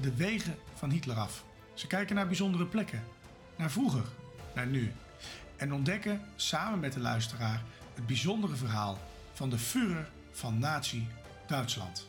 de wegen van Hitler af. Ze kijken naar bijzondere plekken, naar vroeger, naar nu. En ontdekken samen met de luisteraar het bijzondere verhaal van de Führer van Nazi-Duitsland.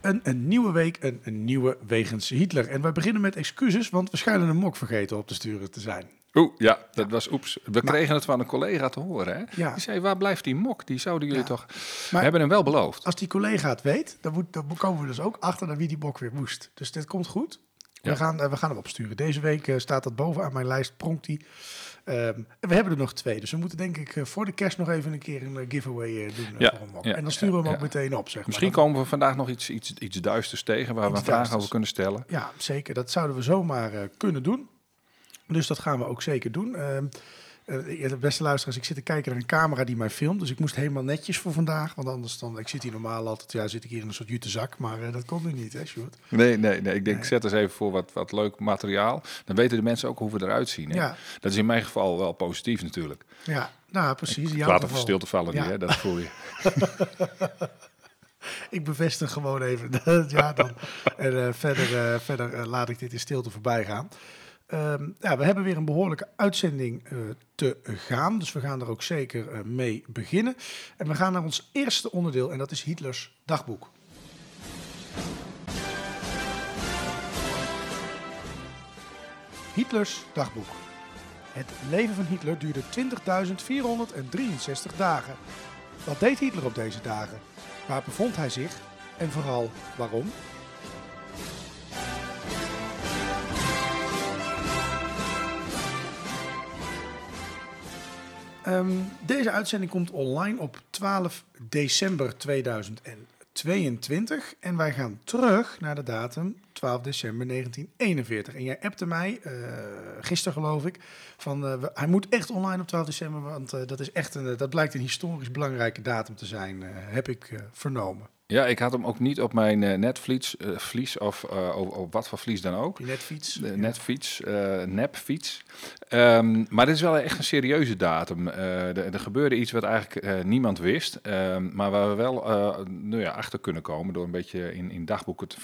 Een, een nieuwe week, een, een nieuwe wegens Hitler. En wij beginnen met excuses, want we schijnen een mok vergeten op te sturen te zijn. Oeh, ja, dat was oeps. We kregen het van een collega te horen, hè? Ja. Die zei, waar blijft die mok? Die zouden jullie Ja. toch... We Maar- hebben hem wel beloofd. Als die collega het weet, dan, moet, dan komen we dus ook achter naar wie die bok weer moest. Dus dit komt goed. We, gaan, eh, we gaan hem opsturen. Deze week eh, staat dat bovenaan mijn lijst, pronkt die. Ehm, we hebben er nog twee. Dus we moeten denk ik eh, voor de kerst nog even een keer een giveaway doen Ja, voor een mok. ja, en dan sturen we hem ook meteen op, zeg Misschien maar. komen we vandaag nog iets, iets, iets duisters tegen waar we Iets een vraag duisters. over kunnen stellen. Ja, zeker. Dat zouden we zomaar kunnen doen. Dus dat gaan we ook zeker doen. De beste luisteraars, ik zit te kijken naar een camera die mij filmt. Dus ik moest helemaal netjes voor vandaag. Want anders dan, ik zit hier normaal altijd, ja, zit ik hier in een soort jute zak. Maar eh, dat kon nu niet, hè, Sjoerd? Nee, nee, nee. Ik denk, zet eens even voor wat, wat leuk materiaal. Dan weten de mensen ook hoe we eruit zien. Hè? Ja. Dat is in mijn geval wel positief natuurlijk. Ja, nou precies. Ik laat geval. stil te vallen Ja. hè? dat voel je. Ik bevestig gewoon even. ja, dan. En verder, verder laat ik dit in stilte voorbij gaan. Ehm, ja, we hebben weer een behoorlijke uitzending eh, te gaan. Dus we gaan er ook zeker eh, mee beginnen. En we gaan naar ons eerste onderdeel. En dat is Hitlers dagboek. Hitlers dagboek. Het leven van Hitler duurde 20.463 dagen. Wat deed Hitler op deze dagen? Waar bevond hij zich? En vooral waarom? Ehm, deze uitzending komt online op 12 december 2022. En wij gaan terug naar de datum 12 december 1941. En jij appte mij, eh, gisteren geloof ik, van eh, hij moet echt online op 12 december, want eh, dat, is echt een, dat blijkt een historisch belangrijke datum te zijn, heb ik vernomen. Ja, ik had hem ook niet op mijn eh, netvlies eh, vlies of eh, op, op wat voor vlies dan ook. Die netfiets. De netfiets, nepfiets. Ehm, maar dit is wel echt een serieuze datum. Er, gebeurde iets wat eigenlijk niemand wist. ehm, maar waar we wel nou ja, achter kunnen komen door een beetje in, in dagboeken te,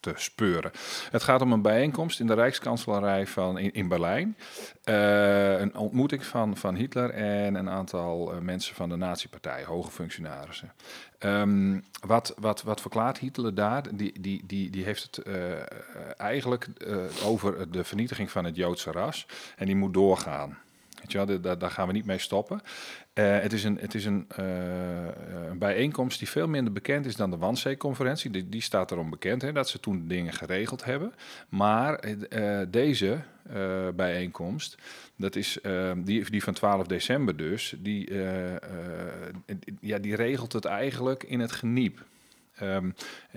te, speuren. Het gaat om een bijeenkomst in de Rijkskanselarij van, in, in Berlijn. Een ontmoeting van, van Hitler en een aantal mensen van de nazi-partij, hoge functionarissen. Ehm, wat, wat, wat verklaart Hitler daar? Die, die, die, die heeft het eh, eigenlijk eh, over de vernietiging van het Joodse ras. En die moet doorgaan. Weet je daar- daar, gaan we niet mee stoppen. Eh, het is, een, het is een, eh, een bijeenkomst die veel minder bekend is dan de Wannsee-conferentie. Die, die staat erom bekend, hè, dat ze toen dingen geregeld hebben. Maar eh, deze eh, bijeenkomst, dat is eh, die, die van 12 december dus, die, eh, eh, ja, die regelt het eigenlijk in het geniep. Ehm,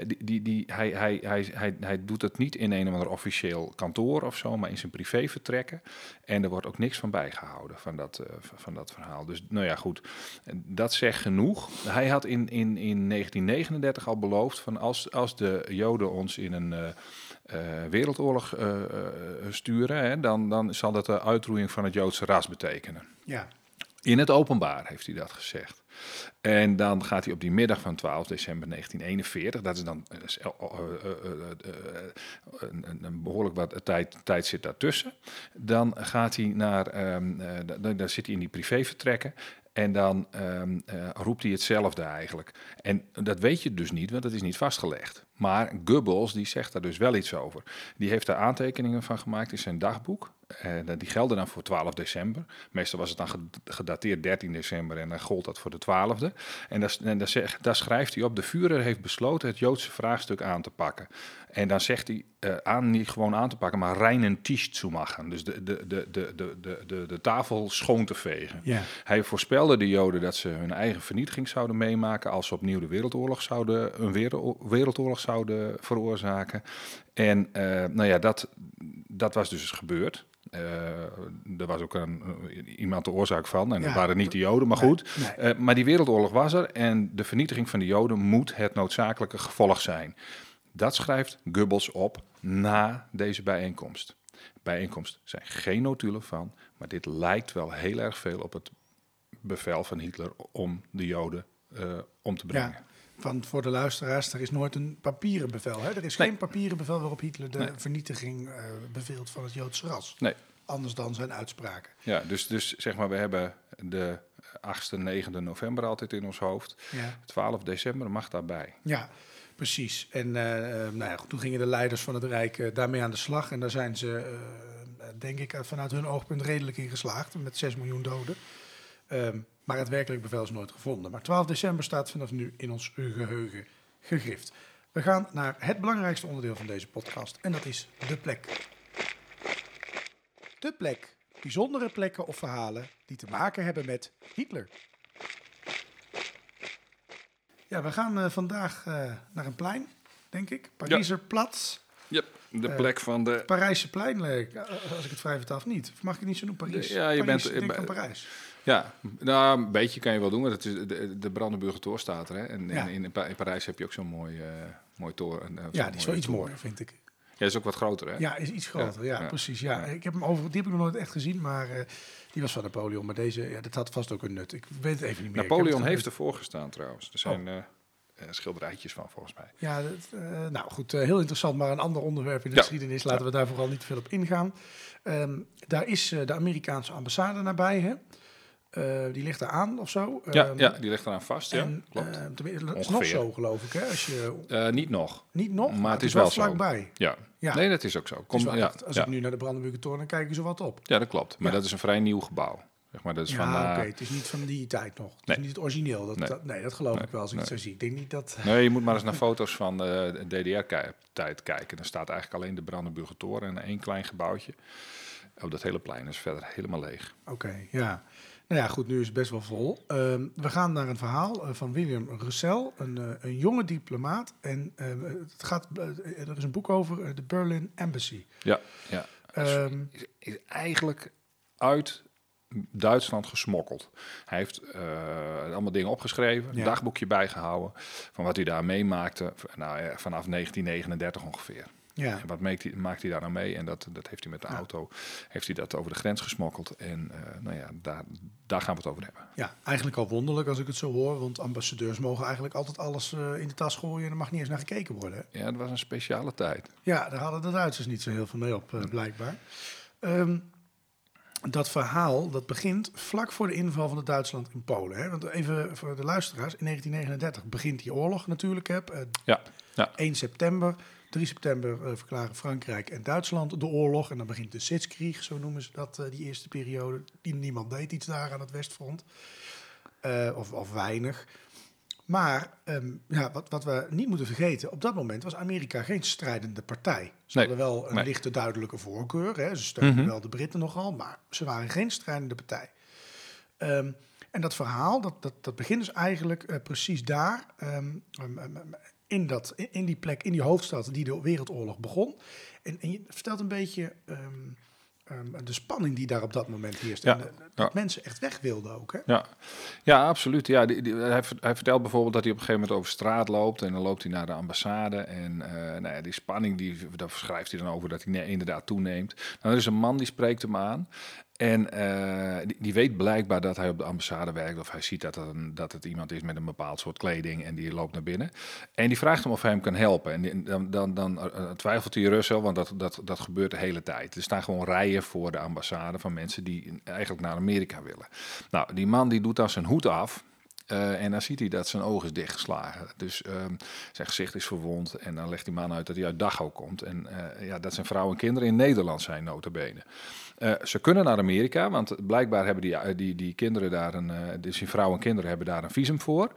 die, die, die, hij, hij, hij, hij, hij doet het niet in een of ander officieel kantoor of zo, maar in zijn privévertrekken. En er wordt ook niks van bijgehouden van dat, eh, van- dat verhaal. Dus nou ja, goed, dat zegt genoeg. Hij had in, in, in 1939 al beloofd van als, als de Joden ons in een eh, eh, wereldoorlog sturen, hè, dan, dan zal dat de uitroeiing van het Joodse ras betekenen. Ja, In het openbaar heeft hij dat gezegd. En dan gaat hij op die middag van 12 december 1941, dat is dan een, behoorlijk wat tijd, tijd zit daartussen. Dan gaat hij naar, ehm, eh, zit hij in die privévertrekken. En dan ehm, eh, roept hij hetzelfde eigenlijk. En dat weet je dus niet, want het is niet vastgelegd. Maar Goebbels die zegt daar dus wel iets over. Die heeft daar aantekeningen van gemaakt in zijn dagboek. Eh, die gelden dan voor 12 december. Meestal was het dan ge- gedateerd 13 december en dan gold dat voor de 12e. En daar, en daar, zeg- daar schrijft hij op: De Führer heeft besloten het Joodse vraagstuk aan te pakken. En dan zegt hij eh, aan, niet gewoon aan te pakken, maar reinen Tisch zu machen. Dus de, de, de, de, de, de, de, tafel schoon te vegen. Hij voorspelde de Joden dat ze hun eigen vernietiging zouden meemaken als ze opnieuw de wereldoorlog zouden, een wereld- wereldoorlog zouden veroorzaken. En eh, nou ja, dat, dat was dus gebeurd. Eh, er was ook een, iemand de oorzaak van, en Ja. dat waren niet de Joden, maar Nee, goed. nee. Eh, maar die wereldoorlog was er en de vernietiging van de Joden moet het noodzakelijke gevolg zijn. Dat schrijft Goebbels op na deze bijeenkomst. Bijeenkomst zijn geen notulen van, maar dit lijkt wel heel erg veel op het bevel van Hitler om de Joden eh, om te brengen. Ja, want voor de luisteraars, er is nooit een papieren bevel. Hè? Er is Nee. geen papieren bevel waarop Hitler de Nee. vernietiging eh beveelt van het Joodse ras. Nee. Anders dan zijn uitspraken. Ja, dus, dus zeg maar, we hebben de 8e, 9e november altijd in ons hoofd. Ja, 12 december mag daarbij. ja precies. En eh, eh, nou ja, goed, toen gingen de leiders van het Rijk daarmee aan de slag. En daar zijn ze, denk ik, vanuit hun oogpunt redelijk in geslaagd. Met 6 miljoen doden. Ehm, maar het werkelijk bevel is nooit gevonden. Maar 12 december staat vanaf nu in ons geheugen gegrift. We gaan naar het belangrijkste onderdeel van deze podcast. En dat is de plek. De plek. Bijzondere plekken of verhalen die te maken hebben met Hitler. Ja, we gaan eh, vandaag eh, naar een plein, denk ik. Pariser Platz. Yep, de Eh, plek van de... Parijse plein, als ik het vrij vertaal niet. Of mag ik het niet zo noemen? Parijs. Ja, je Parijs, bent- ik denk aan Parijs. Ja, nou, een beetje kan je wel doen. Want het is, de, de Brandenburger Tor staat er. Hè? En, Ja. en in, in Parijs heb je ook zo'n mooi, eh mooi toren. eh, Ja, die is wel iets toren. mooier, vind ik. Ja, is ook wat groter, hè? Ja, is iets groter. Ja, ja. precies. Ja. Ik heb hem over, die heb ik nog nooit echt gezien, maar eh, die was van Napoleon. Maar deze, ja, dat had vast ook een nut. Ik weet het even niet meer. Napoleon heeft ervoor gestaan, trouwens. Er zijn eh, schilderijtjes van, volgens mij. Ja, dat, nou goed, heel interessant, maar een ander onderwerp in de Ja. geschiedenis. Laten we daar vooral niet te veel op ingaan. Ehm, daar is de Amerikaanse ambassade nabij, hè? Eh, die ligt daar aan of zo. Ja, Ehm, ja, die ligt eraan vast, ja. Klopt. het is nog zo, geloof ik, hè? Als je Eh, niet nog. niet nog, Maar het is wel zo. vlakbij. Ja. Ja. Nee, dat is ook zo. Is Kom, wel ja, echt- als ja. ik nu naar de Brandenburger Toren, dan kijk ik zo wat op. ja, dat klopt. Maar Ja. dat is een vrij nieuw gebouw. Zeg maar, dat is ja, oké, het is niet van die tijd nog. Het Nee. is niet het origineel. Dat, Nee. dat- nee, dat geloof Nee, ik wel als ik het zo zie. Ik denk niet dat... Nee, je moet maar eens naar foto's van de DDR-tijd kijken. Dan staat eigenlijk alleen de Brandenburger Toren en één klein gebouwtje. Op dat hele plein is verder helemaal leeg. Oké, ja. Nou ja, goed, nu is het best wel vol. Ehm, we gaan naar een verhaal eh, van William Russell, een, eh, een jonge diplomaat. En ehm, het gaat, eh, er is een boek over de Berlin Embassy. Ja, ja. Ehm, is, is eigenlijk uit Duitsland gesmokkeld. Hij heeft allemaal dingen opgeschreven, Ja. een dagboekje bijgehouden van wat hij daar meemaakte nou, vanaf 1939 ongeveer. Ja, En wat maakt hij, maakt hij daar nou mee? En dat, dat heeft hij met de Ja. auto heeft hij dat over de grens gesmokkeld. En eh, nou ja, daar, daar gaan we het over hebben. ja, eigenlijk al wonderlijk als ik het zo hoor. Want ambassadeurs mogen eigenlijk altijd alles eh, in de tas gooien en er mag niet eens naar gekeken worden. hè? Ja, het was een speciale tijd. Ja, daar hadden de Duitsers niet zo heel veel mee op, eh, blijkbaar. Ehm, dat verhaal dat begint vlak voor de inval van het Duitsland in Polen. Hè? Want even voor de luisteraars, in 1939 begint die oorlog natuurlijk. Hè? Ja, ja. 1 september, 3 september eh, verklaren Frankrijk en Duitsland de oorlog. En dan begint de Sitzkrieg, zo noemen ze dat, eh, die eerste periode. Die, niemand deed iets daar aan het Westfront. Eh, of, of weinig. Maar ehm, ja, wat, wat we niet moeten vergeten, op dat moment was Amerika geen strijdende partij. Ze Nee, hadden wel een nee. lichte duidelijke voorkeur. Hè. Ze steunden Mhm. wel de Britten nogal, maar ze waren geen strijdende partij. Ehm, en dat verhaal, dat, dat, dat begint dus eigenlijk precies daar, ehm, in, dat, in, die plek, in die hoofdstad die de Wereldoorlog begon. En, en je vertelt een beetje ehm, ehm, de spanning die daar op dat moment heerst. Ja, En, eh, dat ja. mensen echt weg wilden ook. Hè? Ja, ja absoluut. Ja, die, die- hij, hij vertelt bijvoorbeeld dat hij op een gegeven moment over straat loopt en dan loopt hij naar de ambassade. En eh, nou ja, die spanning, die, daar schrijft hij dan over dat hij inderdaad toeneemt. Nou, er is een man die spreekt hem aan En eh, die, weet blijkbaar dat hij op de ambassade werkt. Of hij ziet dat het, dat het iemand is met een bepaald soort kleding. En die loopt naar binnen. En die vraagt hem of hij hem kan helpen. En dan, dan, dan eh, twijfelt hij Russell, want dat, dat, dat gebeurt de hele tijd. Er staan gewoon rijen voor de ambassade van mensen die eigenlijk naar Amerika willen. Nou, die man die doet dan zijn hoed af. eh, en dan ziet hij dat zijn oog is dichtgeslagen. Dus ehm, zijn gezicht is verwond. En dan legt die man uit dat hij uit Dachau komt. En eh, ja, dat zijn vrouwen en kinderen in Nederland zijn, notabene. Eh, ze kunnen naar Amerika, want blijkbaar hebben die, eh, die, die kinderen daar een, eh, dus die vrouwen en kinderen hebben daar een visum voor.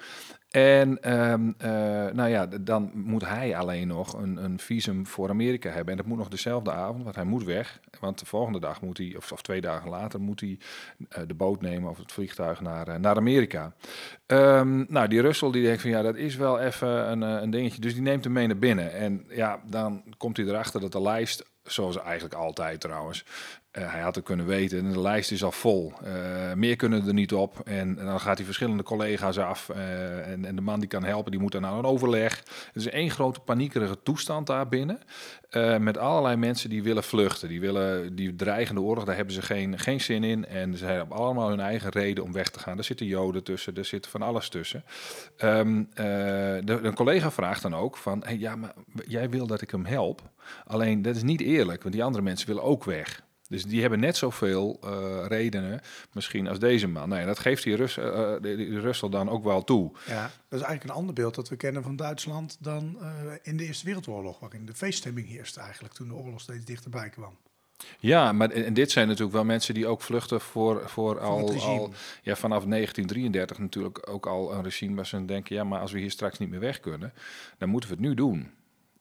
En ehm, eh, nou ja, dan moet hij alleen nog een, een visum voor Amerika hebben. En dat moet nog dezelfde avond, want hij moet weg. Want de volgende dag moet hij, of, of twee dagen later, moet hij de boot nemen of het vliegtuig naar, naar Amerika. Ehm, nou, die Russell die denkt van ja, dat is wel even een, een dingetje. Dus die neemt hem mee naar binnen. En ja, dan komt hij erachter dat de lijst, zoals eigenlijk altijd trouwens, eh, hij had het kunnen weten. En de lijst is al vol. Eh, meer kunnen er niet op. En, dan gaat hij verschillende collega's af. eh, en, en de man die kan helpen, die moet dan naar een overleg. Het is één grote paniekerige toestand daar binnen. met allerlei mensen die willen vluchten. Die willen die dreigende oorlog, daar hebben ze geen, geen zin in. En ze hebben allemaal hun eigen reden om weg te gaan. Er zitten joden tussen, er zit van alles tussen. Ehm, eh, de, een collega vraagt dan ook van... Ja, maar jij wil dat ik hem help. Alleen, dat is niet eerlijk, want die andere mensen willen ook weg. Dus die hebben net zoveel eh, redenen, misschien, als deze man. Nee, dat geeft die, Rus, eh, die, die Russell dan ook wel toe. Ja, dat is eigenlijk een ander beeld dat we kennen van Duitsland dan in de Eerste Wereldoorlog, waarin de feeststemming heerste eigenlijk toen de oorlog steeds dichterbij kwam. Ja, maar en dit zijn natuurlijk wel mensen die ook vluchten voor, voor, al, al ja, vanaf 1933 natuurlijk ook al een regime waar ze denken, ja, maar als we hier straks niet meer weg kunnen, dan moeten we het nu doen.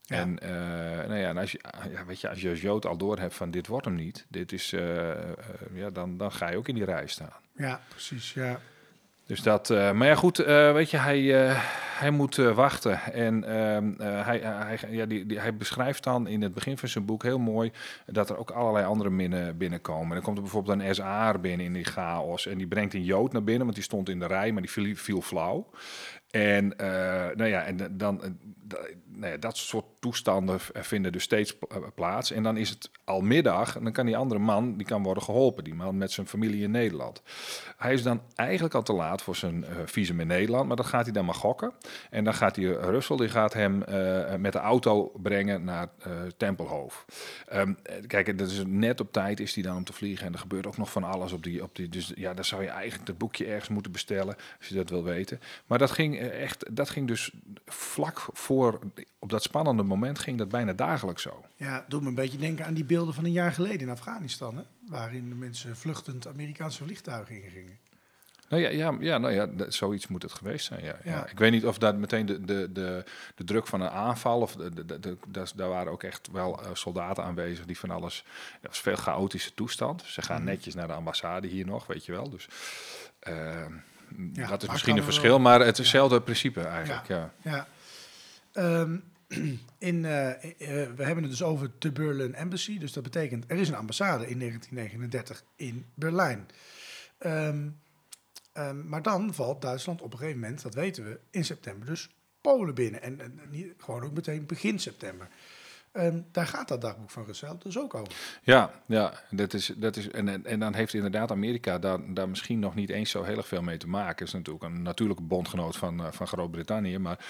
Ja. En eh, nou ja, en als je, ja, weet je, als je als Jood al door hebt van dit wordt hem niet, dit is, eh, eh, ja, dan, dan ga je ook in die rij staan. Ja, precies. Ja. Dus dat, maar ja, goed, weet je, hij, hij moet wachten. En ehm, eh, hij, hij, ja, die, die, hij beschrijft dan in het begin van zijn boek heel mooi dat er ook allerlei andere binnen, binnenkomen. Dan komt er bijvoorbeeld een SAR binnen in die chaos. En die brengt een Jood naar binnen, want die stond in de rij, maar die viel, viel flauw. En, eh, nou ja, en dan, eh, nou ja, dat soort toestanden vinden dus steeds pla- plaats. En dan is het al middag en dan kan die andere man die kan worden geholpen. Die man met zijn familie in Nederland. Hij is dan eigenlijk al te laat voor zijn eh, visum in Nederland, maar dan gaat hij dan maar gokken. En dan gaat die Russell, die gaat hem eh, met de auto brengen naar eh, Tempelhoofd. Ehm, eh, kijk, dat is net op tijd is hij dan om te vliegen. En er gebeurt ook nog van alles op die, op die. Dus ja, daar zou je eigenlijk het boekje ergens moeten bestellen, als je dat wil weten. Maar dat ging eh, echt, dat ging dus vlak voor, op dat spannende moment ging dat bijna dagelijks zo. ja, doet me een beetje denken aan die beelden van een jaar geleden in Afghanistan, hè? waarin de mensen vluchtend Amerikaanse vliegtuigen ingingen. Nou ja, ja, ja, nou ja dat- zoiets moet het geweest zijn. Ja, ja. Ja. Ik weet niet of dat meteen de, de, de, de druk van een aanval, of de, de, de, daar waren ook echt wel eh, soldaten aanwezig die van alles. Dat was veel chaotische toestand. Ze gaan Mhm. netjes naar de ambassade hier nog, weet je wel. Dus eh, Ja, dat is misschien een er verschil, wel- maar het is hetzelfde principe eigenlijk. Ja. Ja. Ehm, in, eh, eh, we hebben het dus over de Berlin Embassy. Dus dat betekent, er is een ambassade in 1939 in Berlijn. Ehm, ehm, maar dan valt Duitsland op een gegeven moment, dat weten we, in september dus Polen binnen. En, gewoon ook meteen begin september. Ehm, daar gaat dat dagboek van Russell dus ook over. Ja, ja dat is, dat is, en, en, en dan heeft inderdaad Amerika daar, daar misschien nog niet eens zo heel erg veel mee te maken. Is natuurlijk een natuurlijke bondgenoot van, eh, van Groot-Brittannië. Maar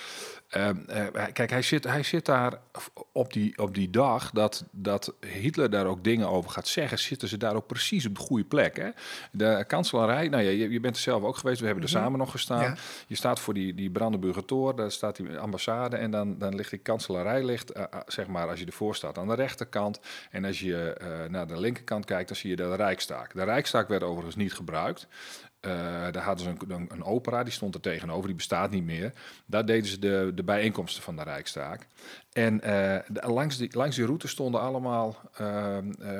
ehm, eh, kijk, hij zit, hij zit daar op die, op die dag dat, dat Hitler daar ook dingen over gaat zeggen. Zitten ze daar ook precies op de goede plek. Hè? De kanselarij, nou ja, je, je bent er zelf ook geweest. We hebben er Mhm. samen nog gestaan. Ja. Je staat voor die, die Brandenburger Tor, daar staat die ambassade en dan, dan ligt die kanselarij, ligt, eh, zeg maar, als je ervoor staat aan de rechterkant. En als je eh, naar de linkerkant kijkt, dan zie je de Rijkstaak. De Rijkstaak werd overigens niet gebruikt. Eh, daar hadden ze een, een, opera, die stond er tegenover, die bestaat niet meer. Daar deden ze de, de bijeenkomsten van de Rijkstaak. En eh, de- langs, die, langs die route stonden allemaal ehm, eh,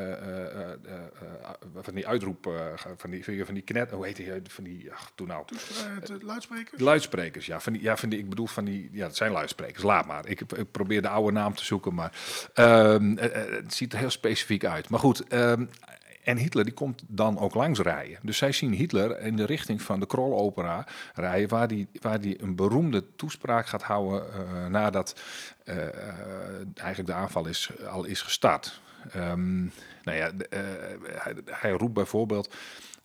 van die uitroep, van die, van die knet, hoe heet die, van die, ach, toen nou, de luidsprekers? Luidsprekers, ja. Van die, ja, van die, ik bedoel van die, ja, het zijn luidsprekers. Laat maar. Ik, ik probeer de oude naam te zoeken, maar ehm, eh, eh, het ziet er heel specifiek uit. Maar goed, ehm, En Hitler die komt dan ook langs rijden. Dus zij zien Hitler in de richting van de Krolopera rijden, waar die, waar die een beroemde toespraak gaat houden eh, nadat eh, eigenlijk de aanval is, al is gestart. Ehm, nou ja, eh, hij, hij roept bijvoorbeeld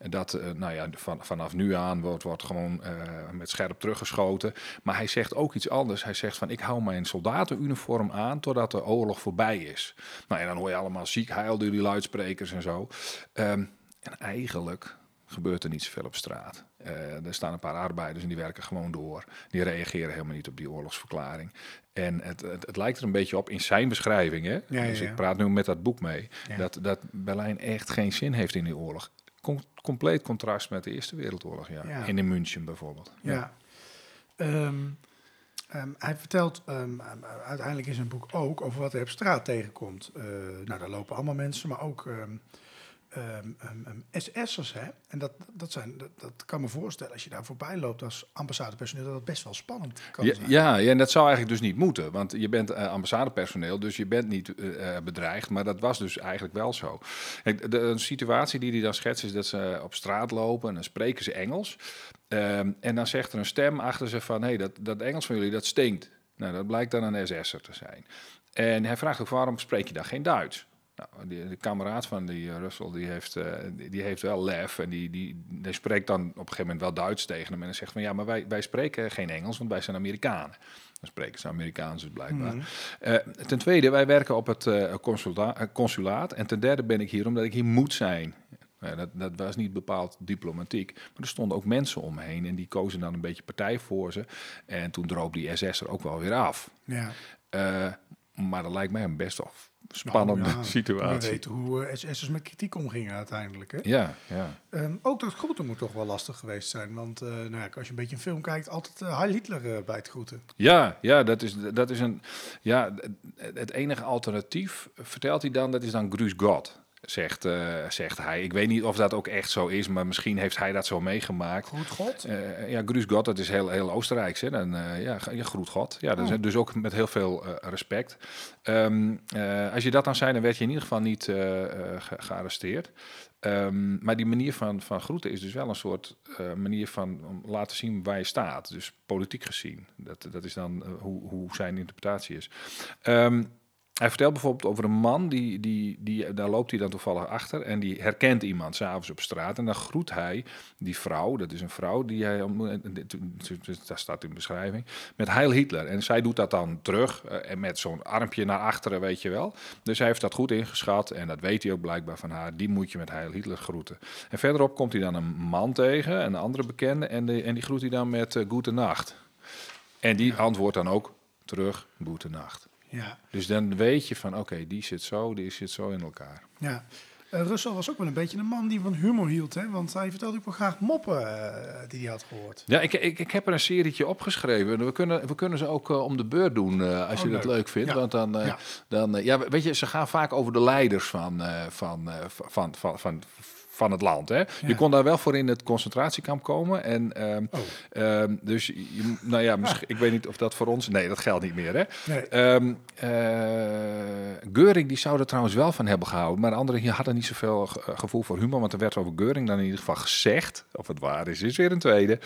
dat eh, nou ja, van, vanaf nu aan wordt, wordt gewoon eh, met scherp teruggeschoten. Maar hij zegt ook iets anders. Hij zegt van ik hou mijn soldatenuniform aan totdat de oorlog voorbij is. Nou ja, dan hoor je allemaal ziek heil door die luidsprekers en zo. Ehm, en eigenlijk gebeurt er niet zoveel op straat. Eh, er staan een paar arbeiders en die werken gewoon door. Die reageren helemaal niet op die oorlogsverklaring. En het, het, het lijkt er een beetje op in zijn beschrijving. Hè? ja, dus ja. ik praat nu met dat boek mee. Dat, dat Berlijn echt geen zin heeft in die oorlog. Com- compleet contrast met de Eerste Wereldoorlog. Ja. Ja. En in München bijvoorbeeld. Ja. Ehm, ehm, hij vertelt ehm, uiteindelijk in zijn boek ook over wat hij op straat tegenkomt. Eh, nou, daar lopen allemaal mensen, maar ook ehm ehm, ehm, ehm, SS'ers. Hè? En dat, dat, zijn, dat, dat kan me voorstellen, als je daar voorbij loopt als ambassadepersoneel, dat dat best wel spannend kan Ja, zijn. ja, ja, en dat zou eigenlijk dus niet moeten. Want je bent eh, ambassadepersoneel, dus je bent niet eh, eh, bedreigd. Maar dat was dus eigenlijk wel zo. Kijk, de, de situatie die hij dan schetst is dat ze op straat lopen en dan spreken ze Engels. En dan zegt er een stem achter ze van... hé, hey, dat, dat Engels van jullie, dat stinkt. Nou, dat blijkt dan een SS'er te zijn. En hij vraagt ook, waarom spreek je dan geen Duits? Nou, die, de kameraad van die eh, Russell, die heeft, eh, die, die heeft wel lef. En die, die, die spreekt dan op een gegeven moment wel Duits tegen hem. En dan zegt van, ja, maar wij, wij spreken geen Engels, want wij zijn Amerikanen. Dan spreken ze Amerikaans dus blijkbaar. Mhm. Eh, ten tweede, wij werken op het consula- consulaat. En ten derde ben ik hier omdat ik hier moet zijn. Dat, dat was niet bepaald diplomatiek. Maar er stonden ook mensen om me heen. En die kozen dan een beetje partij voor ze. En toen droop die SS er ook wel weer af. Ja. Maar dat lijkt mij een best wel spannende Nou, ja, situatie. We weten hoe eh, SS'ers met kritiek omgingen uiteindelijk. Hè? Ja, ja. Ehm, ook dat groeten moet toch wel lastig geweest zijn. Want eh, nou ja, als je een beetje een film kijkt, altijd uh, Heil Hitler bij het groeten. Ja, ja, dat is, dat is een. Ja, het- enige alternatief, vertelt hij dan, dat is dan Grüß Gott. Zegt, eh, zegt hij. Ik weet niet of dat ook echt zo is, maar misschien heeft hij dat zo meegemaakt. Goed God. Eh, ja, Grüß Gott, dat is heel, heel Oostenrijks. Hè? Dan, eh, ja, je groet God. Ja, Oh. dus ook met heel veel respect. Ehm, eh, als je dat dan zei, dan werd je in ieder geval niet ge- gearresteerd. Ehm, maar die manier van, van groeten is dus wel een soort manier van om laten zien waar je staat. Dus politiek gezien. Dat, dat is dan hoe, hoe zijn interpretatie is. Ehm, hij vertelt bijvoorbeeld over een man, die, die, die, daar loopt hij dan toevallig achter en die herkent iemand s'avonds op straat. En dan groet hij die vrouw, dat is een vrouw die hij ontmoet, daar staat in de beschrijving, met Heil Hitler. En zij doet dat dan terug eh, en met zo'n armpje naar achteren, weet je wel. Dus hij heeft dat goed ingeschat en dat weet hij ook blijkbaar van haar. Die moet je met Heil Hitler groeten. En verderop komt hij dan een man tegen, een andere bekende, en, de, en die groet hij dan met uh. En die antwoordt dan ook terug, Goede Nacht. Ja. Dus dan weet je van, oké, die zit zo, die zit zo in elkaar. ja. Eh, Russell was ook wel een beetje een man die van humor hield. Hè? Want hij vertelde ook wel graag moppen eh, die hij had gehoord. Ja, ik, ik, ik heb er een serietje opgeschreven. We kunnen, we kunnen ze ook eh, om de beurt doen, als Oh, je dat leuk. leuk vindt. Ja. Want dan, Ja. dan ja, weet je, ze gaan vaak over de leiders van, van, eh, van, van, van, van het land. Hè? Je kon daar wel voor in het concentratiekamp komen. En, ehm, Oh. ehm, dus, je, nou ja, misschien, ik weet niet of dat voor ons... Nee, dat geldt niet meer, hè? Nee. Ehm eh, Geuring die zou er trouwens wel van hebben gehouden. Maar de anderen hier hadden niet zoveel ge- gevoel voor humor. Want er werd over Geuring dan in ieder geval gezegd, of het waar is, is weer een tweede,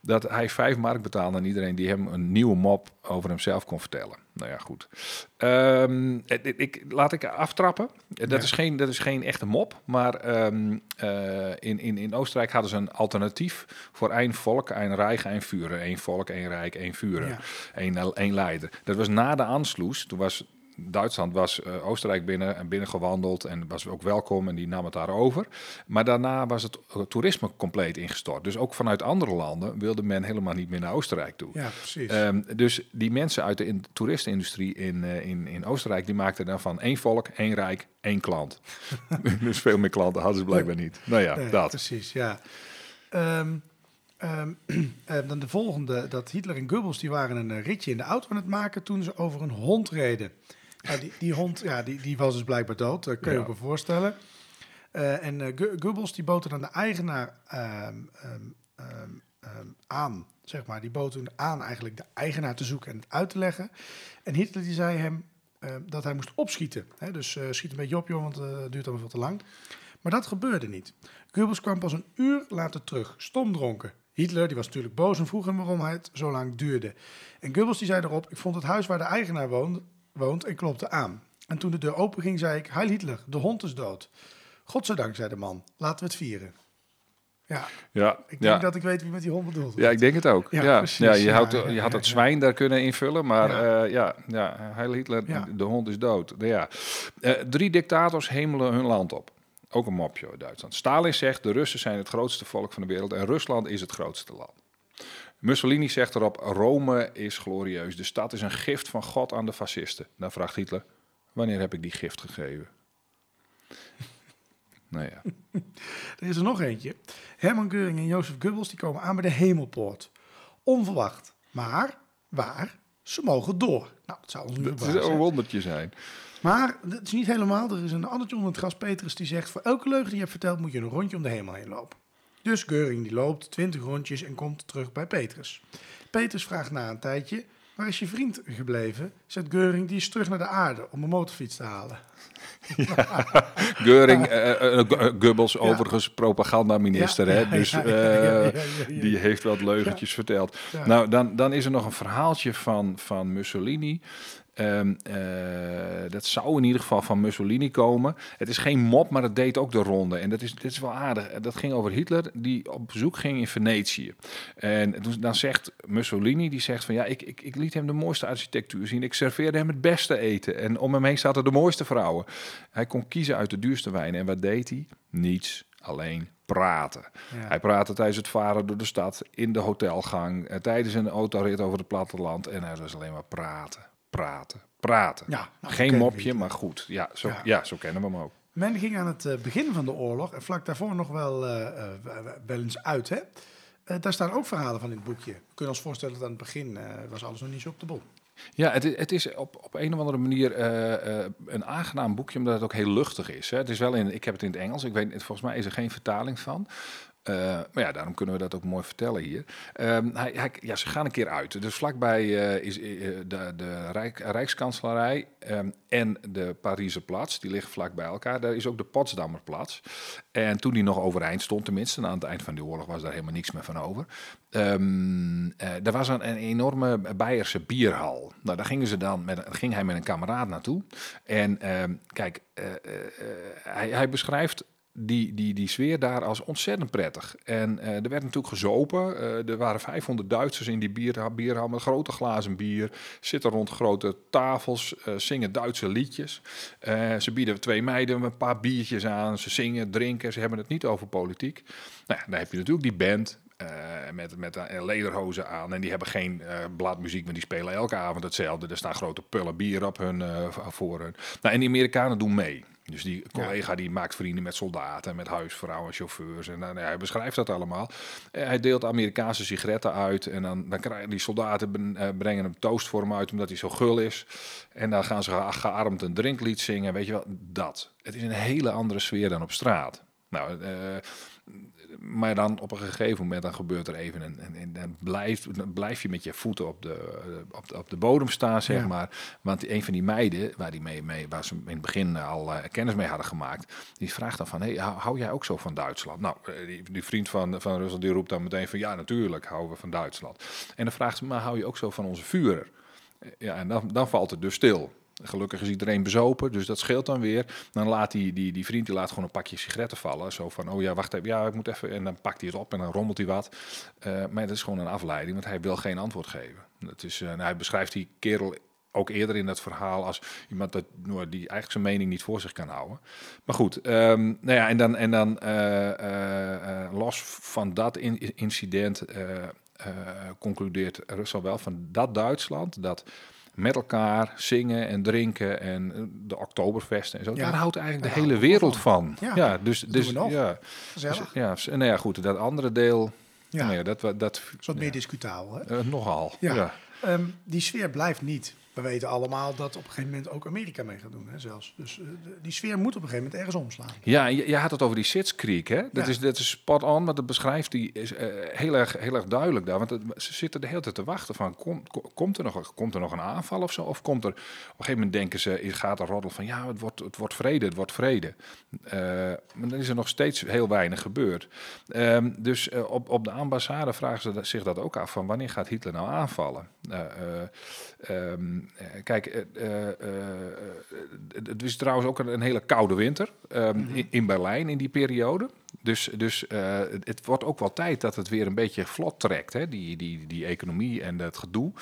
dat hij vijf mark betaalde aan iedereen die hem een nieuwe mop over hemzelf kon vertellen. Nou ja, goed. Ehm, ik, ik, laat ik aftrappen. Dat, Ja. is geen, dat is geen echte mop. Maar ehm, eh, in, in, in Oostenrijk hadden ze een alternatief voor één volk, één rijk, één vuren. Één volk, één rijk, één vuren. Ja. Eén, één leider. Dat was na de Anschluss. Toen was Duitsland was eh, Oostenrijk binnen en binnen gewandeld en was ook welkom en die nam het daar over. Maar daarna was het toerisme compleet ingestort. Dus ook vanuit andere landen wilde men helemaal niet meer naar Oostenrijk toe. Ja, precies. Ehm, dus die mensen uit de in- toeristenindustrie in, eh, in, in Oostenrijk, die maakten dan van één volk, één rijk, één klant. dus veel meer klanten hadden ze blijkbaar niet. Nou ja, Nee, dat. Precies, ja. Eh, dan de volgende, dat Hitler en Goebbels die waren een eh, ritje in de auto aan het maken toen ze over een hond reden. Die, die hond ja, die, die was dus blijkbaar dood, dat kun je Ja. wel voorstellen. Eh, en Go- Goebbels die bood dan de eigenaar ehm, ehm, ehm, aan, zeg maar. Die bood toen aan eigenlijk de eigenaar te zoeken en het uit te leggen. En Hitler die zei hem dat hij moest opschieten. Hè? Dus eh, schiet een beetje op, joh, want het duurt allemaal veel te lang. Maar dat gebeurde niet. Goebbels kwam pas een uur later terug, stomdronken. Hitler die was natuurlijk boos en vroeg hem waarom het zo lang duurde. En Goebbels die zei erop, ik vond het huis waar de eigenaar woont, woont en klopte aan. En toen de deur open ging, zei ik, Heil Hitler, de hond is dood. Godzijdank, zei de man, laten we het vieren. Ja, Ja, ik denk ja. dat ik weet wie met die hond bedoelt. Ja, ik denk het ook. Ja, Ja, je, houdt, je had het zwijn daar kunnen invullen, maar Ja. ja, ja, Heil Hitler, de hond is dood. Ja. Eh, drie dictators hemelen hun land op. Ook een mopje uit Duitsland. Stalin zegt, de Russen zijn het grootste volk van de wereld en Rusland is het grootste land. Mussolini zegt erop, Rome is glorieus. De stad is een gift van God aan de fascisten. Dan vraagt Hitler, wanneer heb ik die gift gegeven? nou ja. Er is er nog eentje. Herman Geuring en Jozef Goebbels die komen aan bij de hemelpoort. Onverwacht. Maar waar? Ze mogen door. Nou, dat zou ons nu Dat zou een wondertje zijn. Maar dat is niet helemaal. Er is een andertje onder het gras, Petrus, die zegt... voor elke leugen die je hebt verteld moet je een rondje om de hemel heen lopen. Dus Geuring die loopt 20 rondjes en komt terug bij Petrus. Petrus vraagt na een tijdje... waar is je vriend gebleven? Zegt Geuring, die is terug naar de aarde om een motorfiets te halen. Geuring, Goebbels overigens propagandaminister, Ja, hè? dus die heeft wat leugentjes verteld. Nou, dan, dan is er nog een verhaaltje van, van Mussolini. Ehm, eh, dat zou in ieder geval van Mussolini komen. Het is geen mop, maar het deed ook de ronde. En dat is, dit is wel aardig. Dat ging over Hitler, die op bezoek ging in Venetië. En dan zegt Mussolini, die zegt van ja, ik, ik, ik liet hem de mooiste architectuur zien. Ik serveerde hem het beste eten. En om hem heen zaten de mooiste vrouwen. Hij kon kiezen uit de duurste wijnen. En wat deed hij? Niets, alleen praten. Ja. Hij praatte tijdens het varen door de stad, in de hotelgang, eh, tijdens een autorit over het platteland. En hij was alleen maar praten, praten, praten. Ja, nou, Geen mopje, maar goed. Ja zo, Ja. ja. zo kennen we hem ook. Men ging aan het eh, begin van de oorlog en vlak daarvoor nog wel, eh, eh, wel eens uit. Hè? Daar staan ook verhalen van in het boekje. We kunnen ons voorstellen dat aan het begin was alles nog niet zo op de bol. Ja, het, het is op, op een of andere manier een aangenaam boekje, omdat het ook heel luchtig is. Hè. Het is wel in, ik heb het in het Engels, ik weet, volgens mij is er geen vertaling van. Eh, maar ja, daarom kunnen we dat ook mooi vertellen hier. Ehm, hij, ja, ze gaan een keer uit. Dus vlakbij eh, is eh, de, de Rijk, Rijkskanselarij ehm, en de Pariserplatz. Die liggen vlak bij elkaar. Daar is ook de Potsdamerplatz. En toen die nog overeind stond, tenminste, aan het eind van de oorlog was daar helemaal niks meer van over. Ehm eh, er was een, enorme Beierse bierhal. Nou, daar gingen ze dan met, ging hij met een kameraad naartoe. En ehm, kijk, hij, hij beschrijft die, die, die sfeer daar als ontzettend prettig. En eh, er werd natuurlijk gezopen. Eh, er waren 500 Duitsers in die bier, bierhal grote glazen bier. Zitten rond grote tafels, eh, zingen Duitse liedjes. Ze bieden twee meiden een paar biertjes aan. Ze zingen, drinken. Ze hebben het niet over politiek. Nou, dan heb je natuurlijk die band. met, met eh, lederhozen aan. En die hebben geen bladmuziek, maar die spelen elke avond hetzelfde. Er staan grote pullen bier op hun, voor hun. Nou, en die Amerikanen doen mee. Dus die collega die maakt vrienden met soldaten, met huisvrouwen, chauffeurs. En dan, ja, hij beschrijft dat allemaal. Eh, hij deelt Amerikaanse sigaretten uit. En dan, dan krijgen die soldaten ben- eh, brengen een toast voor hem uit, omdat hij zo gul is. En dan gaan ze ge- gearmd een drinklied zingen. Weet je wel, dat. Het is een hele andere sfeer dan op straat. Nou, eh, maar dan op een gegeven moment dan gebeurt er even een, en, en dan, blijft, dan blijf je met je voeten op de, eh, op de, op de bodem staan, zeg Ja. maar. Want een van die meiden, waar, die mee, mee, waar ze in het begin al eh, kennis mee hadden gemaakt, die vraagt dan van, hey, hou, hou jij ook zo van Duitsland? Nou, eh, die, die vriend van, van Rusland die roept dan meteen van, ja, natuurlijk houden we van Duitsland. En dan vraagt ze, maar hou je ook zo van onze? Eh, Ja, en dan, dan valt het dus stil. Gelukkig is iedereen bezopen, dus dat scheelt dan weer. Dan laat die, die, die vriend die laat gewoon een pakje sigaretten vallen. Zo van, oh ja, wacht even, ja, ik moet even... En dan pakt hij het op en dan rommelt hij wat. Eh, maar dat is gewoon een afleiding, want hij wil geen antwoord geven. Dat is, eh, nou, hij beschrijft die kerel ook eerder in dat verhaal als iemand dat, nou, die eigenlijk zijn mening niet voor zich kan houden. Maar goed, ehm, nou ja, en dan, en dan eh, los van dat in- incident concludeert Russell wel van dat Duitsland, dat met elkaar zingen en drinken en eh, de Oktoberfesten en zo. Ja, Daar houdt eigenlijk de hele wereld van. Ja, Ja, dus, dus we nog. ja, Gezellig. dus, ja, s- nou ja, goed. Dat andere deel, Ja. nou ja, dat, dat Dat is wat meer discutabel. Hè? eh, nogal. Ja. Ja. Ehm, die sfeer blijft niet. We weten allemaal dat op een gegeven moment ook Amerika mee gaat doen, hè, zelfs. Dus eh, die sfeer moet op een gegeven moment ergens omslaan. Ja, en je, je had het over die Sitzkriek, hè? Dat, Ja. is, dat is spot on, maar dat beschrijft die is eh, heel, erg, heel erg duidelijk daar. Want het- ze zitten de hele tijd te wachten van, kom, ko- komt, er nog, komt er nog een aanval of zo? Of komt er, op een gegeven moment denken ze, gaat er roddel van, ja, het wordt, het wordt vrede, het wordt vrede. Eh, maar dan is er nog steeds heel weinig gebeurd. Ehm, dus op, op de ambassade vragen ze zich dat ook af, van wanneer gaat Hitler nou aanvallen? Eh, kijk, eh, eh, eh, het- is trouwens ook een, een hele koude winter ehm, in, in Berlijn in die periode. Dus, dus eh, het, wordt ook wel tijd dat het weer een beetje vlot trekt, hè? Die, die, die economie en dat gedoe.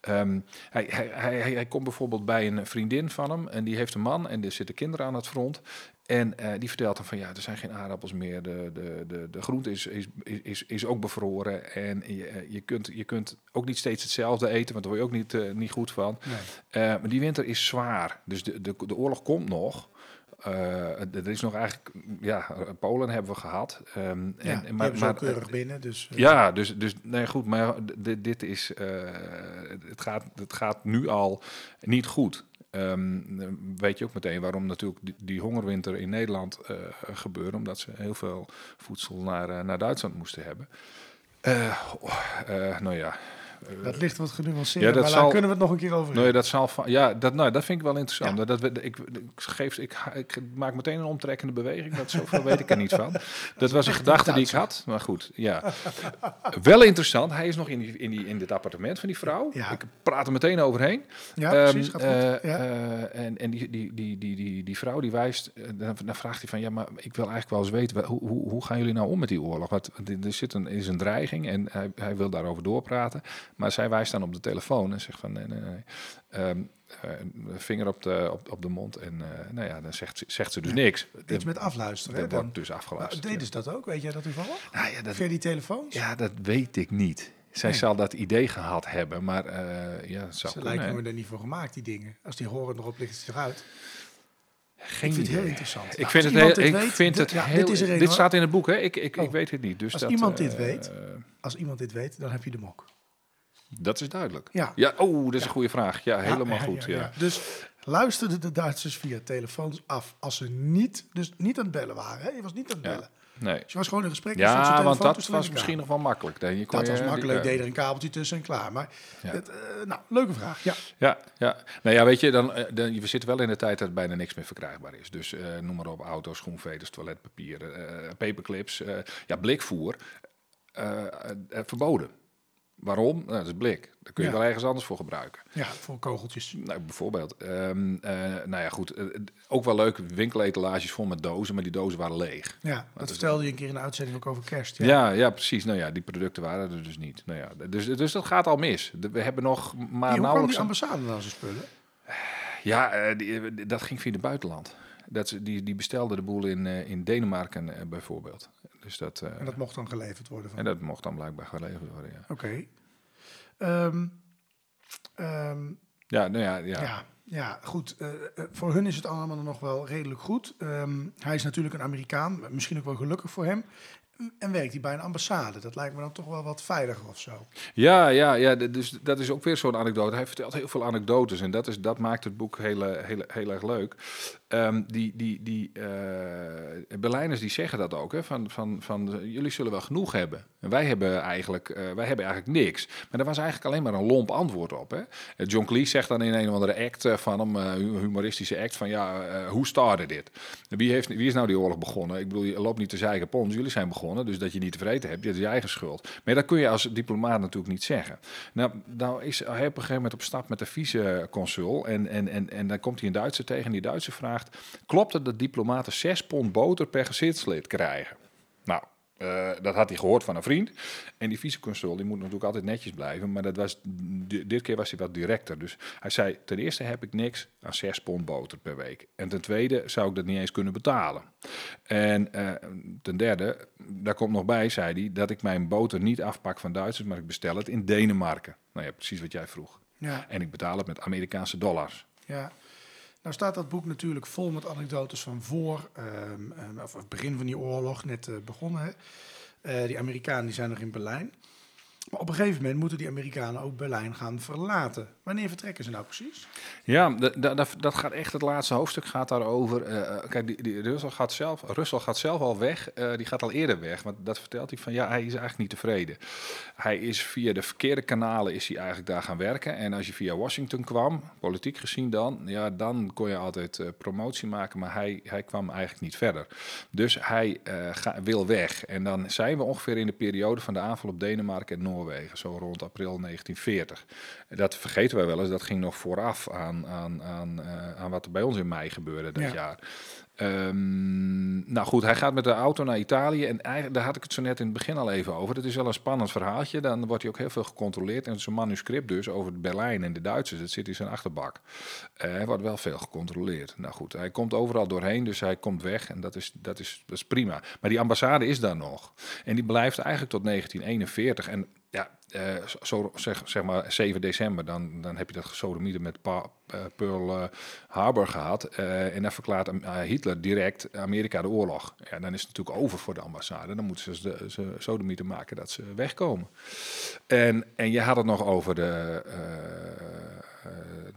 Ehm, hij, hij, hij, hij- komt bijvoorbeeld bij een vriendin van hem en die heeft een man en er zitten kinderen aan het front. En eh, die vertelt dan van ja, er zijn geen aardappels meer, de, de, de, de groente is, is, is, is ook bevroren. En je, eh, je, kunt, je kunt ook niet steeds hetzelfde eten, want daar word je ook niet, niet goed van. Nee. Maar die winter is zwaar, dus de, de, de oorlog komt nog. Eh, er is nog eigenlijk, ja, Polen hebben we gehad. Ehm, Ja, en, die maar, maar, keurig binnen. Dus, eh, ja, dus, dus nee, goed, maar dit, dit is, eh, het, gaat, het gaat nu al niet goed. Ehm, weet je ook meteen waarom natuurlijk die, die hongerwinter in Nederland eh, gebeurde, omdat ze heel veel voedsel naar, eh, naar Duitsland moesten hebben. Eh, oh, eh, nou ja. Dat ligt wat genuanceerd, Ja, dat maar daar zal- kunnen we het nog een keer over nou ja, hebben. dat zal van, ja, dat, nou, dat vind ik wel interessant. Ja. Dat, we- ik, ik, geef, ik, ik maak meteen een omtrekkende beweging. Dat zoveel weet ik er niet van. Dat was een gedachte die ik had. Maar goed, ja. Wel interessant. Hij is nog in, die, in, die, in dit appartement van die vrouw. Ja. Ik praat er meteen overheen. Ja, Ehm, precies, gaat goed. eh, ja. eh, en en die, die, die, die, die, die vrouw die wijst, eh, dan, dan vraagt hij van, ja, maar ik wil eigenlijk wel eens weten, hoe, hoe, hoe gaan jullie nou om met die oorlog? Want er zit een, is een dreiging en hij, hij wil daarover doorpraten. Maar zij wijst dan op de telefoon en zegt van, nee, nee, nee. Ehm, eh, vinger op de, op, op de mond en eh, nou ja, dan zegt, ze- zegt ze dus niks. Iets met afluisteren. Dat wordt dus Nou, afgeluisterd. deden ze dat ook? Weet jij dat toevallig? Nou ja, dat, Via die telefoons? ja, dat weet ik niet. Zij Nee. zal dat idee gehad hebben, maar eh, ja, zou Ze lijken me er niet voor gemaakt, die dingen. Als die horen erop ligt het eruit. Geen ik vind het heel interessant. Ik vind het, heel, dit ik weet, vind dit- het ja, heel... dit is er een, dit hoor. staat in het boek, hè? Ik, ik, Oh. ik weet het niet. Dus Als dat, iemand dit weet. Als iemand dit weet, dan heb je de mok. Dat is duidelijk. Ja. Ja, oh, dat is een goede vraag. Ja, helemaal Ja, goed. Ja, Dus luisterden de Duitsers via telefoons af als ze niet, dus niet aan het bellen waren. Hè? Je was niet aan het bellen. Nee. Dus je was gewoon in gesprek. Ja, want dat was misschien nog wel makkelijk. Je kon Dat je- was die- makkelijk, ja. deed er een kabeltje tussen en klaar. Maar, het, eh, nou, leuke vraag. Ja. Ja, ja. Nou ja, weet je, dan, eh, dan, we zitten wel in de tijd dat bijna niks meer verkrijgbaar is. Dus eh, noem maar op, auto's, schoenveders, toiletpapier, paperclips, ja, blikvoer, verboden. Waarom? Nou, dat is blik. Daar kun je Ja. wel ergens anders voor gebruiken. ja, voor kogeltjes. Nou, bijvoorbeeld. Ehm, eh, nou ja, goed. eh, ook wel leuk winkeletalages vol met dozen, maar die dozen waren leeg. Ja, dat is- vertelde je een keer in de uitzending ook over kerst. Ja. Ja, precies. Nou ja, die producten waren er dus niet. Nou ja, dus, dus dat gaat al mis. We hebben nog maar Hey, hoe kwam die nauwelijks... ambassade nou zijn spullen? Ja, eh, die, dat ging via het buitenland. Dat, ze- die, die bestelde de boel in, eh, in Denemarken eh, bijvoorbeeld. Dus dat, eh, En dat mocht dan geleverd worden. Van. en dat mocht dan blijkbaar geleverd worden, ja. Oké. Ehm, ehm, Ja, nou ja, ja. ja. ja, goed. voor hun is het allemaal nog wel redelijk goed. Ehm, hij is natuurlijk een Amerikaan, misschien ook wel gelukkig voor hem. En werkt hij bij een ambassade. Dat lijkt me dan toch wel wat veiliger of zo. Ja, ja, ja, dus dat is ook weer zo'n anekdote. Hij vertelt heel veel anekdotes en dat, is, dat maakt het boek heel, eh, heel, heel erg leuk. Ehm, die die, die eh, Berlijners die zeggen dat ook, hè, van, van, van jullie zullen wel genoeg hebben. En wij hebben, eigenlijk, eh, wij hebben eigenlijk niks. Maar daar was eigenlijk alleen maar een lomp antwoord op. Hè. John Cleese zegt dan in een of andere act van hem, hu- humoristische act, van ja, hoe startte dit? Wie, heeft, wie is nou die oorlog begonnen? Ik bedoel, je loopt niet te zeiken, pons, jullie zijn begonnen, dus dat je niet tevreden hebt, dat is je eigen schuld. Maar dat kun je als diplomaat natuurlijk niet zeggen. Nou, nou is hij op een gegeven moment op stap met de vice-consul en, en, en, en dan komt hij een Duitser tegen en die Duitser vraagt, klopt het dat diplomaten 6 pond boter per gezinslid krijgen? Eh, dat had hij gehoord van een vriend. En die viceconsul, die moet natuurlijk altijd netjes blijven. Maar dat was, di- dit keer was hij wat directer. Dus hij zei, ten eerste heb ik niks aan 6 pond boter per week. En ten tweede zou ik dat niet eens kunnen betalen. En eh, ten derde, daar komt nog bij, zei hij, dat ik mijn boter niet afpak van Duitsers, maar ik bestel het in Denemarken. Nou ja, precies wat jij vroeg. Ja, En ik betaal het met Amerikaanse dollars. ja. Nou staat dat boek natuurlijk vol met anekdotes van voor, ehm, ehm, of het begin van die oorlog, net eh, begonnen. Hè. Eh, die Amerikanen die zijn nog in Berlijn. Maar op een gegeven moment moeten die Amerikanen ook Berlijn gaan verlaten. Wanneer vertrekken ze nou precies? Ja, dat, gaat echt het laatste hoofdstuk gaat daarover. Eh, kijk, die, die Russell gaat zelf, Russell gaat zelf al weg. Eh, die gaat al eerder weg. Want dat vertelt hij van ja, hij is eigenlijk niet tevreden. Hij is via de verkeerde kanalen is hij eigenlijk daar gaan werken. En als je via Washington kwam, politiek gezien dan, ja, dan kon je altijd uh, promotie maken. Maar hij, hij kwam eigenlijk niet verder. Dus hij wil weg. En dan zijn we ongeveer in de periode van de aanval op Denemarken en Noorwegen, zo rond april 1940. Dat vergeten wij wel eens, dat ging nog vooraf aan, aan, aan, uh, aan wat er bij ons in mei gebeurde dat Ja. jaar. Ehm, nou goed, hij gaat met de auto naar Italië en eigenlijk, daar had ik het zo net in het begin al even over. Het is wel een spannend verhaaltje. Dan wordt hij ook heel veel gecontroleerd en zijn manuscript dus over Berlijn en de Duitsers. Dat zit in zijn achterbak. Eh, hij wordt wel veel gecontroleerd. Nou goed, hij komt overal doorheen, dus hij komt weg en dat is, dat is, dat is prima. Maar die ambassade is daar nog en die blijft eigenlijk tot 1941 en ja, eh, zo, zeg, zeg maar 7 december, dan, dan heb je dat gesodemieten met pa, eh, Pearl eh, Harbor gehad. eh, en dan verklaart Hitler direct Amerika de oorlog. Ja, dan is het natuurlijk over voor de ambassade. Dan moeten ze de, ze sodemieten maken dat ze wegkomen. En, en je had het nog over de,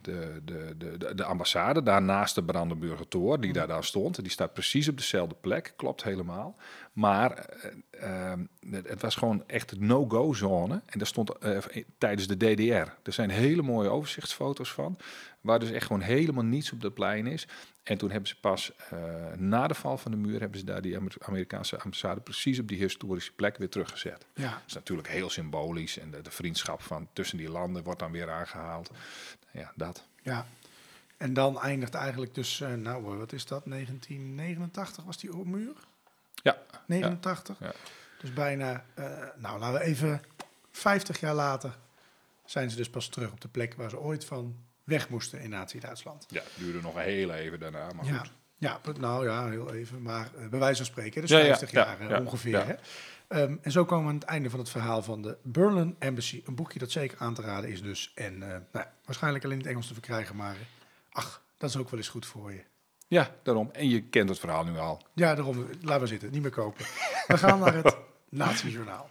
de, de, de, de, de ambassade, daar naast de Brandenburger Tor, die daar dan stond. Die staat precies op dezelfde plek, klopt helemaal. Maar eh, eh, het, was gewoon echt een no-go zone. En daar stond eh, tijdens de DDR. Er zijn hele mooie overzichtsfoto's van, waar dus echt gewoon helemaal niets op dat plein is. En toen hebben ze pas na de val van de muur, hebben ze daar die Amer- Amerikaanse ambassade precies op die historische plek weer teruggezet. Ja. Dat is natuurlijk heel symbolisch. En de, de vriendschap van tussen die landen wordt dan weer aangehaald. Ja, dat. Ja. En dan eindigt eigenlijk dus, nou wat is dat, 1989 was die muur? Ja, 89. ja. Dus bijna, eh, nou laten we even, 50 jaar later zijn ze dus pas terug op de plek waar ze ooit van weg moesten in Nazi-Duitsland. ja, het duurde nog heel even daarna. Maar Ja, goed. ja, nou ja, heel even, maar eh, bij wijze van spreken, dus Ja, ja, 50 ja, jaar eh, ja, ongeveer. Hè? Ehm, en zo komen we aan het einde van het verhaal van de Berlin Embassy. Een boekje dat zeker aan te raden is dus. En nou, waarschijnlijk alleen in het Engels te verkrijgen, maar ach, dat is ook wel eens goed voor je. Ja, daarom. En je kent het verhaal nu al. Ja, daarom, laten we zitten, niet meer kopen. We gaan naar het Nazi-journaal.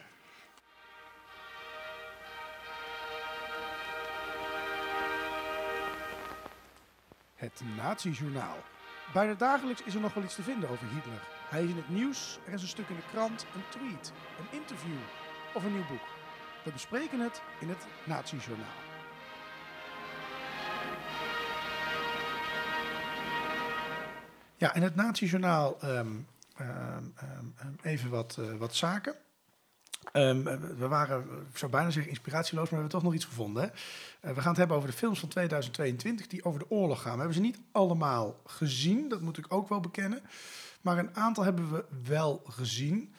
Het Nazi-journaal. Bijna dagelijks is er nog wel iets te vinden over Hitler. Hij is in het nieuws, er is een stuk in de krant, een tweet, een interview of een nieuw boek. We bespreken het in het Nazi-journaal. Ja, in het Nazi-journaal ehm, ehm, ehm, ehm, even wat, eh, wat zaken. Ehm, we- waren, ik zou bijna zeggen inspiratieloos, maar we hebben toch nog iets gevonden. Hè? Eh, we gaan het hebben over de films van 2022 die over de oorlog gaan. We hebben ze niet allemaal gezien, dat moet ik ook wel bekennen. Maar een aantal hebben we wel gezien.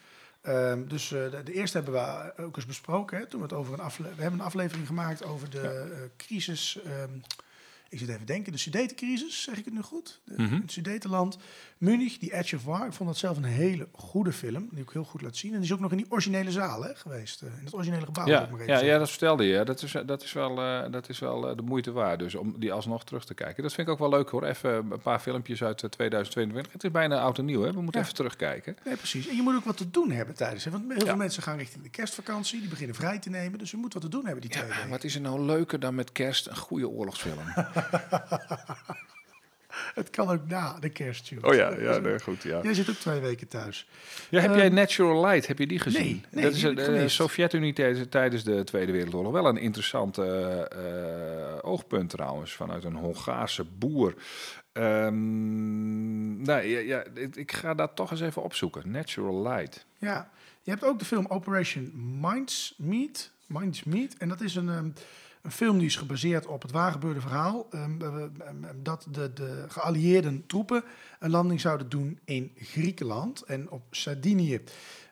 Dus eh, de, de eerste hebben we ook eens besproken. Hè, toen we, het over een afle- we hebben een aflevering gemaakt over de eh, crisis. Ik zit even denken, de Sudetencrisis, zeg ik het nu goed? De, Mhm. Het Sudetenland. Munich, die Edge of War. Ik vond dat zelf een hele goede film, die ik heel goed laat zien. En die is ook nog in die originele zaal hè, geweest. eh, in het originele gebouw. Ja, ja, ja, dat vertelde je. Dat is, dat is wel, eh, dat is wel eh, de moeite waard. Dus om die alsnog terug te kijken. Dat vind ik ook wel leuk hoor. Even een paar filmpjes uit eh, 2022. Het is bijna oud en nieuw. Hè? We moeten Ja. even terugkijken. Nee, precies. En je moet ook wat te doen hebben tijdens. Hè? Want heel Ja. veel mensen gaan richting de kerstvakantie. Die beginnen vrij te nemen. Dus je moet wat te doen hebben die Ja, twee weken. wat is er nou leuker dan met kerst een goede oorlogsfilm? Het kan ook na de kerst. Oh ja, ja nee, goed. Ja. Jij zit ook twee weken thuis. Ja, heb Ehm, jij Natural Light, heb je die gezien? nee, nee, dat is ik eh. Sovjet-Unie tijdens, de Tweede Wereldoorlog. Wel een interessant eh, eh, oogpunt trouwens, vanuit een Hongaarse boer. Ehm, nou, ja, ja, ik, ga dat toch eens even opzoeken. Natural Light. Ja, je hebt ook de film Operation Mindsmeat. Mindsmeat. En dat is een, ehm, een film die is gebaseerd op het waargebeurde verhaal. ehm, eh, ehm, ehm, dat de, de geallieerden troepen een landing zouden doen in Griekenland en op Sardinië.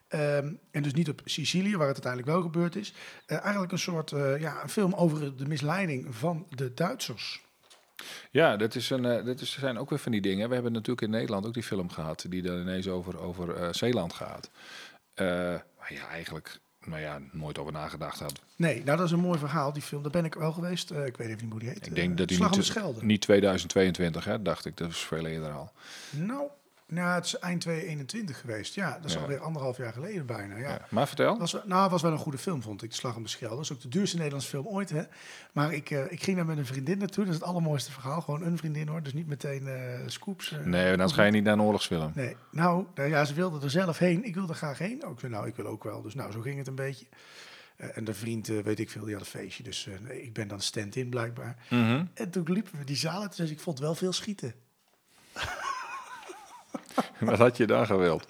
En dus niet op Sicilië, waar het uiteindelijk wel gebeurd is. Eh, eigenlijk een soort eh, ja, een film over de misleiding van de Duitsers. Ja, dat, is een, eh, dat is, zijn ook weer van die dingen. We hebben natuurlijk in Nederland ook die film gehad, die dan ineens over, over Zeeland gaat. Maar ja, eigenlijk, nou ja, nooit over nagedacht had. Nee, nou dat is een mooi verhaal, die film. Daar ben ik wel geweest. Eh, ik weet even niet hoe die heet. Ik denk Eh, dat die Slag niet, niet 2022, hè, dacht ik. Dat is veel eerder al. Nou, Nou, het is eind 2021 geweest. Ja, dat is Ja. alweer anderhalf jaar geleden bijna. Ja. Ja. Maar vertel. Was, nou, het was wel een goede film, vond ik. De Slag om de Schelde. Dat is ook de duurste Nederlandse film ooit, hè. Maar ik, eh, ik ging daar met een vriendin naartoe. Dat is het allermooiste verhaal. Gewoon een vriendin, hoor. Dus niet meteen eh, scoops. eh. Nee, dan ga je niet naar een oorlogsfilm. Nee, nou, nou ja, ze wilde er zelf heen. Ik wilde er graag heen. Ook, nou, ik wil ook wel. Dus nou, zo ging het een beetje. En de vriend, weet ik veel, die had een feestje. Dus ik ben dan stand-in blijkbaar. Mhm. En toen liepen we die zaal uit. Dus ik vond wel veel schieten. Wat had je dan gewild?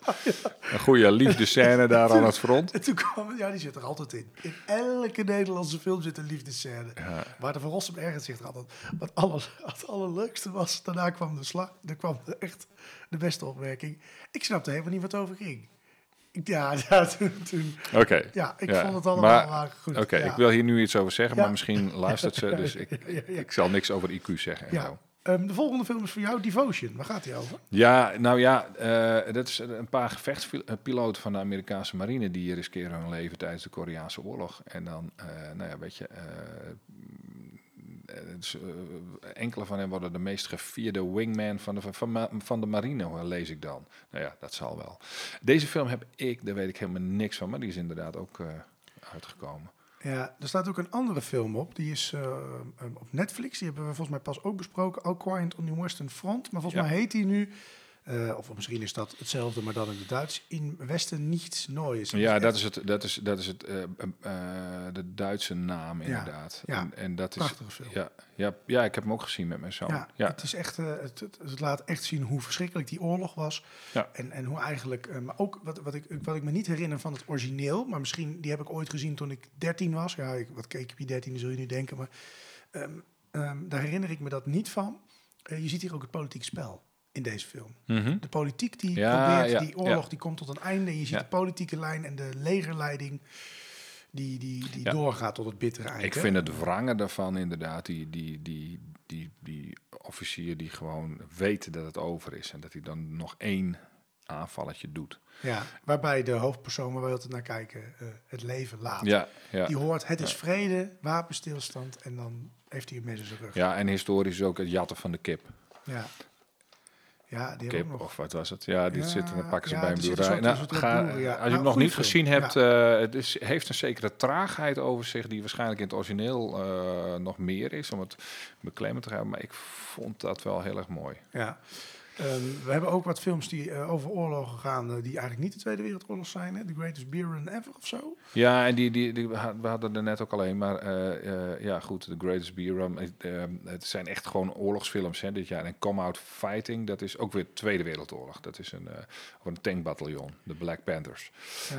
Een goede liefdescène daar aan het front. En toen kwam, ja, die zit er altijd in. In elke Nederlandse film zit een liefdescène. Ja. Maar de Van Rossum ergens zich er altijd. Wat aller, het allerleukste was, daarna kwam de slag. Er kwam echt de beste opmerking. Ik snapte helemaal niet wat over ging. Ja, ja toen, toen- Oké. ja ik Ja, vond het allemaal maar- maar, goed. Oké, ja. ik wil hier nu iets over zeggen, maar misschien luistert ze, dus ik, ik zal niks over IQ zeggen. en Ja. Ehm, de volgende film is voor jou Devotion. Waar gaat die over? Ja, nou ja, eh, dat is een paar gevechtspiloten van de Amerikaanse marine die riskeren hun leven tijdens de Koreaanse oorlog. En dan, eh, nou ja, weet je, eh, enkele van hen worden de meest gevierde wingman van de, van, van de marine, lees ik dan. Nou ja, dat zal wel. Deze film heb ik, daar weet ik helemaal niks van, maar die is inderdaad ook uitgekomen. Ja, er staat ook een andere film op. Die is eh, ehm, op Netflix. Die hebben we volgens mij pas ook besproken. All Quiet on the Western Front. Maar volgens Ja. mij heet die nu... eh, of misschien is dat hetzelfde, maar dan in het Duits. In Westen niets Neues. Ja, dat is, het, dat is, dat is het, eh, eh, de Duitse naam inderdaad. ja. En, en dat is, film. ja, ja, ja, ik heb hem ook gezien met mijn zoon. Ja, Ja, Het, is echt, het, het, laat echt zien hoe verschrikkelijk die oorlog was. Ja. En, en hoe eigenlijk, maar ook wat, wat, ik, wat ik me niet herinner van het origineel, maar misschien die heb ik ooit gezien toen ik 13 was. Ja, ik, wat keek ik op je 13, zul je nu denken, maar ehm, ehm, daar herinner ik me dat niet van. Je ziet hier ook het politiek spel in deze film. Mhm. De politiek die Ja, probeert, ja, die oorlog ja. die komt tot een einde. En je ziet de politieke lijn en de legerleiding die, die, die doorgaat tot het bittere eind. Ik hè? vind het wrange daarvan inderdaad, die, die, die, die, die officier die gewoon weet dat het over is. En dat hij dan nog één aanvalletje doet. Ja, waarbij de hoofdpersoon waar we altijd naar kijken eh, het leven laat. Ja, ja. Die hoort, het is vrede, wapenstilstand en dan heeft hij in zijn rug. ja, en historisch is ook het jatten van de kip. Ja, ja die hebben Kip, nog. of wat was het? Ja, dit Ja, zit, dan pakken ze ja, bij een zitten er Nou, zitten ga, als je Nou, hem nog niet film, gezien hebt, eh, het is, heeft een zekere traagheid over zich die waarschijnlijk in het origineel eh, nog meer is, om het beklemmend te houden. Maar ik vond dat wel heel erg mooi. Ja. Ehm, we hebben ook wat films die eh, over oorlogen gaan, eh, die eigenlijk niet de Tweede Wereldoorlog zijn. Hè? The Greatest Beer Run Ever of zo. Ja, en die, die, die, we had- we hadden er net ook alleen, maar eh, ja goed, The Greatest Beer Run. Het, eh, het zijn echt gewoon oorlogsfilms hè, dit jaar. En Come Out Fighting, dat is ook weer Tweede Wereldoorlog. Dat is een, over een tankbataljon, de Black Panthers.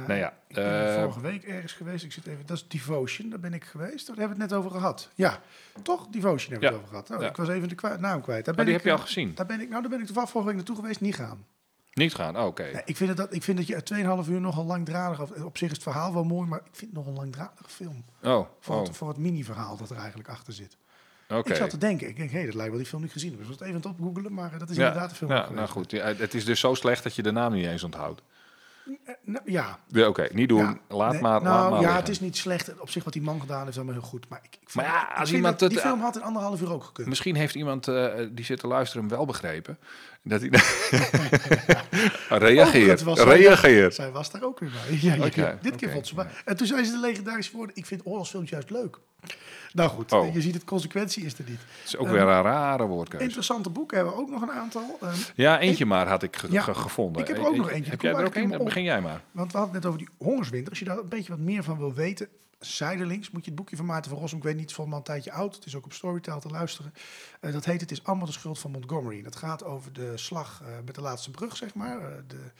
Nou ja, ik ben vorige week ergens geweest. Ik zit even, dat is Devotion, daar ben ik geweest. Daar hebben we het net over gehad. Ja, toch? Devotion hebben we Ja. het over gehad. Nou, Ja. Ik was even de kwa- naam kwijt. Daar maar ben die ik, heb je al gezien. Daar ben ik, nou, daar ben ik toevallig vorige week naartoe geweest, niet gaan. Niet gaan, oh, oké. Nee, ik, vind dat, ik vind dat je uit 2,5 uur nogal langdradig... Op zich is het verhaal wel mooi, maar ik vind het nog een langdradige film. Oh, Voor, oh, het, voor het mini-verhaal dat er eigenlijk achter zit. oké. Ik zat te denken, ik denk, hé, dat lijkt wel die film niet gezien. Dus ik was het even op googelen, maar eh, dat is Ja, inderdaad de film. ja, nou goed, ja, het is dus zo slecht dat je de naam niet eens onthoudt. Eh, nou, ja. Ja, Oké, niet doen. ja. laat Nee, maar. Nou, laat maar ja, liggen. het is niet slecht. Op zich wat die man gedaan heeft, is allemaal heel goed. Maar, ik, ik Maar ja, als iemand dat- die film had in anderhalf uur ook gekund. Misschien heeft iemand eh, die zit te luisteren hem wel begrepen. Dat hij reageert. Oh, reageert. Zij was daar ook weer bij. Ja. Dit keer vond ze bij. En toen zei ze de legendarische woorden, ik vind oorlogsfilms juist leuk. Nou goed, Oh. je ziet het, consequentie is er niet. Het is ook weer een rare woordkeuze. Interessante boeken hebben we ook nog een aantal. ehm, Ja, eentje maar had ik ge- Ja, ge- gevonden. ik heb er ook nog eentje. Heb jij er ook een? Begin jij maar. Want we hadden het net over die hongerswinter. Als je daar een beetje wat meer van wil weten, zijdelings moet je het boekje van Maarten van Rossum, ik weet niet, mij een tijdje oud. Het is ook op Storytel te luisteren. Eh, dat heet Het is allemaal de schuld van Montgomery. Dat gaat over de slag eh, met de laatste brug, zeg maar. Eh, de,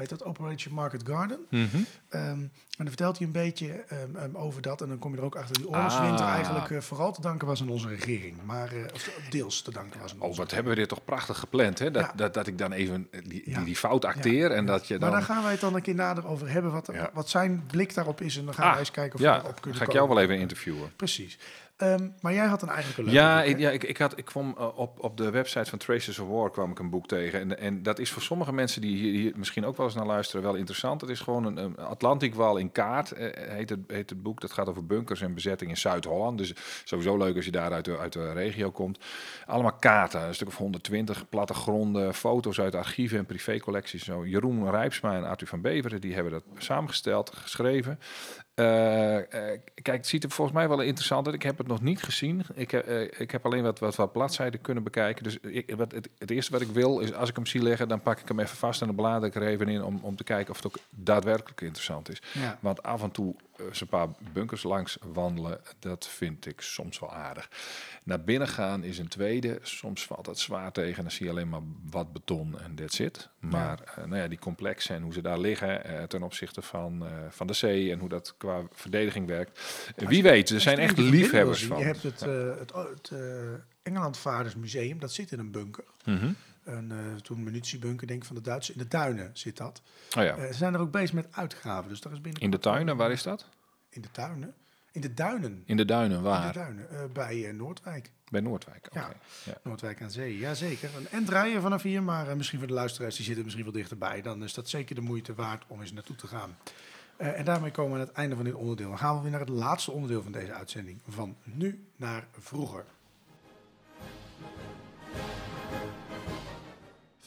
heet dat? Operation Market Garden. Mhm. Ehm, en dan vertelt hij een beetje ehm, ehm, over dat. En dan kom je er ook achter die oorlogswinter Ah. eigenlijk eh, vooral te danken was aan onze regering. Maar, of deels te danken was aan Oh, onze wat hebben we dit toch prachtig gepland, hè? Dat, Ja. dat, dat ik dan even eh, die, Ja. die, fout acteer en dat je Maar dan... daar gaan wij het dan een keer nader over hebben. Wat, Ja. wat zijn blik daarop is. En dan gaan Ah, wij eens kijken of ja, we erop dan kunnen ga ik komen. jou wel even interviewen. Precies. Ehm, maar jij had een eigenlijk een leuk Ja, boek, ik, ja ik, ik, had, ik kwam eh, op, op de website van Traces of War kwam ik een boek tegen. En, en dat is voor sommige mensen die hier, hier misschien ook wel eens naar luisteren wel interessant. Het is gewoon een, een Atlantikwal in kaart, eh, heet, het, heet het boek. Dat gaat over bunkers en bezetting in Zuid-Holland. Dus sowieso leuk als je daar uit de, uit de regio komt. Allemaal kaarten, een stuk of 120 plattegronden, foto's uit archieven en privécollecties. Zo. Jeroen Rijpsma en Arthur van Beveren, die hebben dat samengesteld, geschreven. Eh, eh, kijk, het ziet er volgens mij wel interessant uit. Ik heb het nog niet gezien. Ik, heb eh, ik heb alleen wat, wat, wat bladzijden kunnen bekijken. Dus ik, wat, het, het eerste wat ik wil is, als ik hem zie liggen, dan pak ik hem even vast en dan blader ik er even in om, om te kijken of het ook daadwerkelijk interessant is. Ja. Want af en toe eens een paar bunkers langs wandelen, dat vind ik soms wel aardig. Naar binnen gaan is een tweede. Soms valt het zwaar tegen. Dan zie je alleen maar wat beton en that's it. Maar eh, nou ja, die complexen en hoe ze daar liggen eh, ten opzichte van, eh, van de zee en hoe dat qua verdediging werkt. Eh, wie weet, er zijn echt er liefhebbers van. Je hebt het, eh, het, het eh, Engelandvaardersmuseum, dat zit in een bunker. Mhm. Een, eh, toen munitiebunker, denk ik, van de Duitsers. In de tuinen zit dat. Oh ja. Eh, ze zijn er ook bezig met uitgraven. Dus daar is binnen In de tuinen, waar is dat? In de tuinen? In de duinen. In de duinen, In de waar? duinen. eh, bij Noordwijk. Bij Noordwijk. Ja. Ja. Noordwijk aan Zee, jazeker. Een end rijden vanaf hier, maar misschien voor de luisteraars die zitten misschien wel dichterbij. Dan is dat zeker de moeite waard om eens naartoe te gaan. En daarmee komen we aan het einde van dit onderdeel. Dan gaan we weer naar het laatste onderdeel van deze uitzending. Van nu naar vroeger.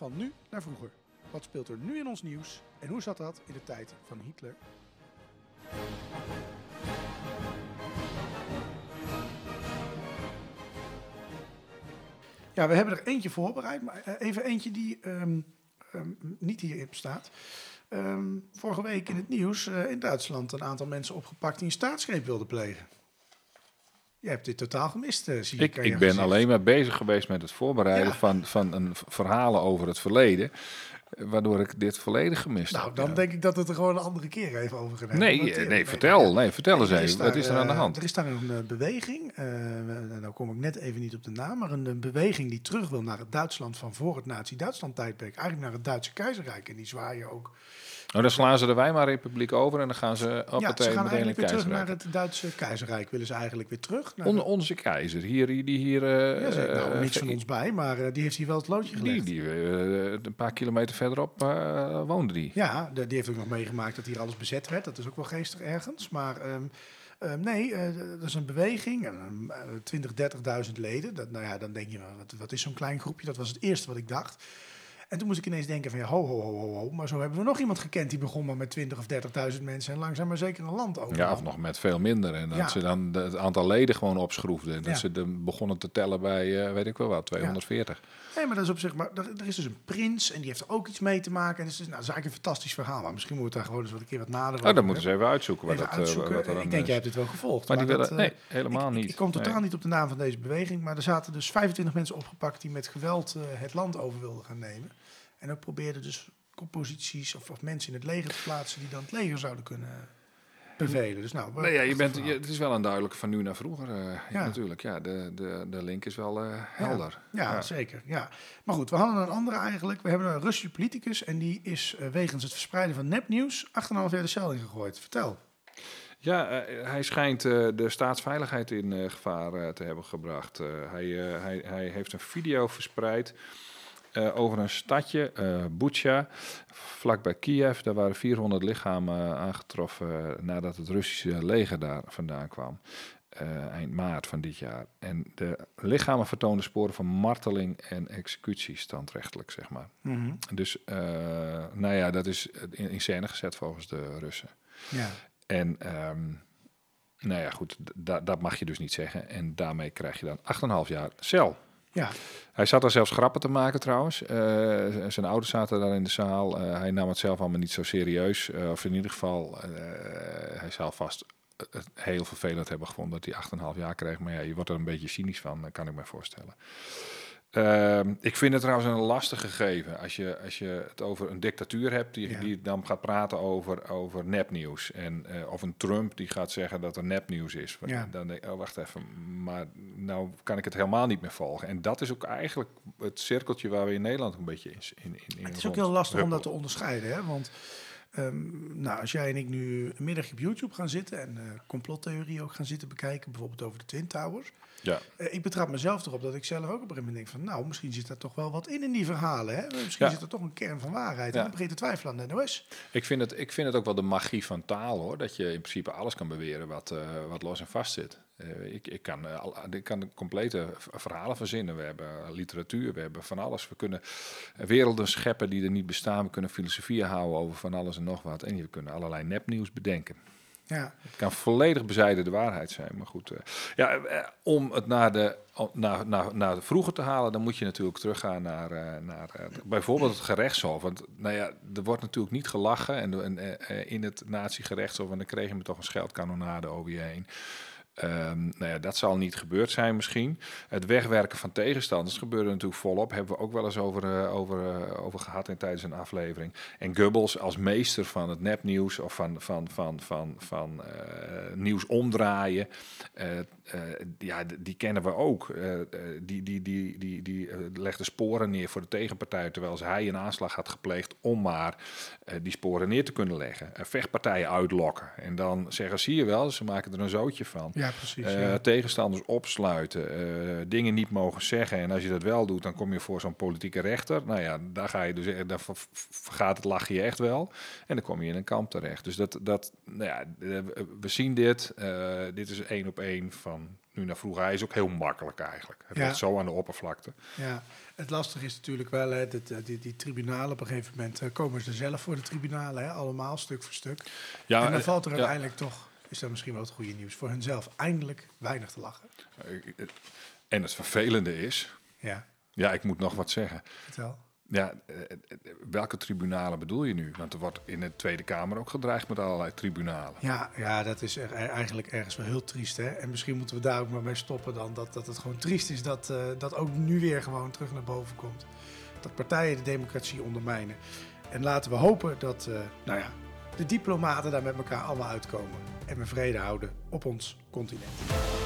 Van nu naar vroeger. Wat speelt er nu in ons nieuws en hoe zat dat in de tijd van Hitler? Ja, we hebben er eentje voorbereid, maar eh, even eentje die ehm, ehm, niet hierin staat. Ehm, vorige week in het nieuws eh, in Duitsland een aantal mensen opgepakt die een staatsgreep wilden plegen. Je hebt dit totaal gemist, eh, zie Ik, je ik ben gezicht. alleen maar bezig geweest met het voorbereiden Ja. van, van een verhalen over het verleden. Waardoor ik dit volledig gemist Nou, heb. dan ja. denk ik dat het er gewoon een andere keer even over. Nee, Want, eh, eh, nee, vertel. Nee, vertel eens even. daar, Wat is er aan de hand? Er is daar een beweging, eh nou kom ik net even niet op de naam, maar een, een beweging die terug wil naar het Duitsland van voor het Nazi-Duitsland-tijdperk. Eigenlijk naar het Duitse keizerrijk. En die zwaaien ook. Nou, dan slaan ze de Weimarrepubliek over en dan gaan ze op ja, ze gaan eigenlijk weer terug naar het Duitse keizerrijk. Willen ze eigenlijk weer terug. Naar On- de- onze keizer, hier, die hier... eh, ja, zeg, nou, eh, niks van ons bij, maar eh, die heeft hier wel het loodje gelegd. Die, die een paar kilometer verderop woonde die. Ja, de- die heeft ook nog meegemaakt dat hier alles bezet werd. Dat is ook wel geestig ergens. Maar ehm, ehm, nee, eh, dat is een beweging. eh, 20, 30.000 leden. Dat, nou ja, dan denk je, wat, wat is zo'n klein groepje? Dat was het eerste wat ik dacht. En toen moest ik ineens denken van, ja, ho, ho, ho, ho, ho. Maar zo hebben we nog iemand gekend die begon maar met 20 of 30.000 mensen. En langzaam maar zeker een land over. Ja, of nog met veel minder. En dat Ja. ze dan het aantal leden gewoon opschroefden. En dat Ja. ze de, begonnen te tellen bij, eh, weet ik wel wat, 240. Nee, maar dat is op zich. Maar er, er is dus een prins en die heeft er ook iets mee te maken. En het is, dus, nou, dat is eigenlijk een fantastisch verhaal. Maar misschien moeten we daar gewoon eens wat een keer wat nader Oh, over dan moeten ze even uitzoeken wat, dat, eh, uitzoeken. wat er dan ik denk, is. jij hebt dit wel gevolgd. Maar die dat, willen... eh, nee, helemaal ik, niet. Ik, kom totaal Nee. niet op de naam van deze beweging, maar er zaten dus 25 mensen opgepakt die met geweld het land over wilden gaan nemen. En ook probeerden dus composities of, of mensen in het leger te plaatsen die dan het leger zouden kunnen bevelen. Dus nou, Nee, ja, je bent, je, het is wel een duidelijk van nu naar vroeger eh, Ja. natuurlijk. Ja, de, de, de link is wel eh, helder. Ja, Ja. zeker. Ja. Maar goed, we hadden een andere eigenlijk. We hebben een Russische politicus en die is eh, wegens het verspreiden van nepnieuws 8,5 jaar de cel ingegooid. Vertel. Ja, hij schijnt de staatsveiligheid in gevaar te hebben gebracht. Hij, hij, hij heeft een video verspreid eh, over een stadje, eh Bucha, vlakbij Kiev. Daar waren 400 lichamen aangetroffen eh, nadat het Russische leger daar vandaan kwam. eind maart van dit jaar. En de lichamen vertoonden sporen van marteling en executie, standrechtelijk, zeg maar. Dus, eh, nou ja, dat is in, in scène gezet volgens de Russen. Ja. En ehm, nou ja, goed, da- dat mag je dus niet zeggen. En daarmee krijg je dan 8,5 jaar cel. Ja. Hij zat daar zelfs grappen te maken trouwens. Eh, zijn ouders zaten daar in de zaal. Eh, hij nam het zelf allemaal niet zo serieus. Eh, of in ieder geval, hij zal vast heel vervelend hebben gevonden dat hij 8,5 jaar kreeg. Maar ja, je wordt er een beetje cynisch van, kan ik me voorstellen. Ehm, ik vind het trouwens een lastig gegeven als je, als je het over een dictatuur hebt die, Ja. die dan gaat praten over, over nepnieuws. En, eh, of een Trump die gaat zeggen dat er nepnieuws is. Ja. Dan denk ik, oh wacht even, maar nou kan ik het helemaal niet meer volgen. En dat is ook eigenlijk het cirkeltje waar we in Nederland een beetje in, in, in Het is ook heel lastig om dat te onderscheiden. Hè? Want Ehm, nou, als jij en ik nu een middagje op YouTube gaan zitten en uh, complottheorie ook gaan zitten bekijken, bijvoorbeeld over de Twin Towers. Ja. Uh, ik betrap mezelf erop dat ik zelf ook op een gegeven moment denk van, nou, misschien zit er toch wel wat in in die verhalen. Hè? Misschien Ja. zit er toch een kern van waarheid. Ja. En dan begint te twijfelen aan de NOS. Ik vind, het, ik vind het ook wel de magie van taal hoor. Dat je in principe alles kan beweren wat, eh, wat los en vast zit. Eh, ik, ik, kan, eh, ik kan complete verhalen verzinnen. We hebben literatuur, we hebben van alles. We kunnen werelden scheppen die er niet bestaan. We kunnen filosofie houden over van alles en nog wat. En we kunnen allerlei nepnieuws bedenken. Ja, Het kan volledig bezijden de waarheid zijn. Maar goed, eh, ja, eh, om het naar de, naar, naar, naar de vroeger te halen, dan moet je natuurlijk teruggaan naar, eh, naar bijvoorbeeld het gerechtshof. Want nou ja, er wordt natuurlijk niet gelachen en, in het nazi-gerechtshof. En dan kreeg je me toch een scheldkanonade over je heen. Ehm, nou ja, dat zal niet gebeurd zijn misschien. Het wegwerken van tegenstanders gebeurde natuurlijk volop. Hebben we ook wel eens over, eh, over, eh, over gehad in tijdens een aflevering. En Goebbels als meester van het nepnieuws of van, van, van, van, van eh, nieuws omdraaien. Eh, ja, die kennen we ook. Eh, eh, die die, die, die, die legde sporen neer voor de tegenpartij. Terwijl hij een aanslag had gepleegd om maar die sporen neer te kunnen leggen. Vechtpartijen uitlokken. En dan zeggen, zie je wel, ze maken er een zootje van. ja precies. Ja. Tegenstanders opsluiten, dingen niet mogen zeggen. En als je dat wel doet, dan kom je voor zo'n politieke rechter. Nou ja, daar ga je dus, daar vergaat het lachje je echt wel. En dan kom je in een kamp terecht. Dus dat, dat nou ja, we zien dit. Dit is één op één van nu naar vroeger. Hij is ook heel makkelijk eigenlijk. Het Ja. ligt zo aan de oppervlakte. Ja, het lastige is natuurlijk wel, hè, dat, eh, die, die tribunalen, op een gegeven moment eh, komen ze zelf voor de tribunalen, hè, allemaal stuk voor stuk. Ja, en dan eh, valt er ja. uiteindelijk toch, is dat misschien wel het goede nieuws, voor hunzelf eindelijk weinig te lachen. En het vervelende is, Ja, ja, ik moet nog wat zeggen. vertel. Ja, eh, eh, welke tribunalen bedoel je nu? Want er wordt in de Tweede Kamer ook gedreigd met allerlei tribunalen. Ja, ja, dat is eigenlijk ergens wel heel triest. Hè? En misschien moeten we daar ook maar mee stoppen dan. Dat, dat het gewoon triest is dat eh, dat ook nu weer gewoon terug naar boven komt. Dat partijen de democratie ondermijnen. En laten we hopen dat nou ja, de diplomaten daar met elkaar allemaal uitkomen. En we vrede houden op ons continent.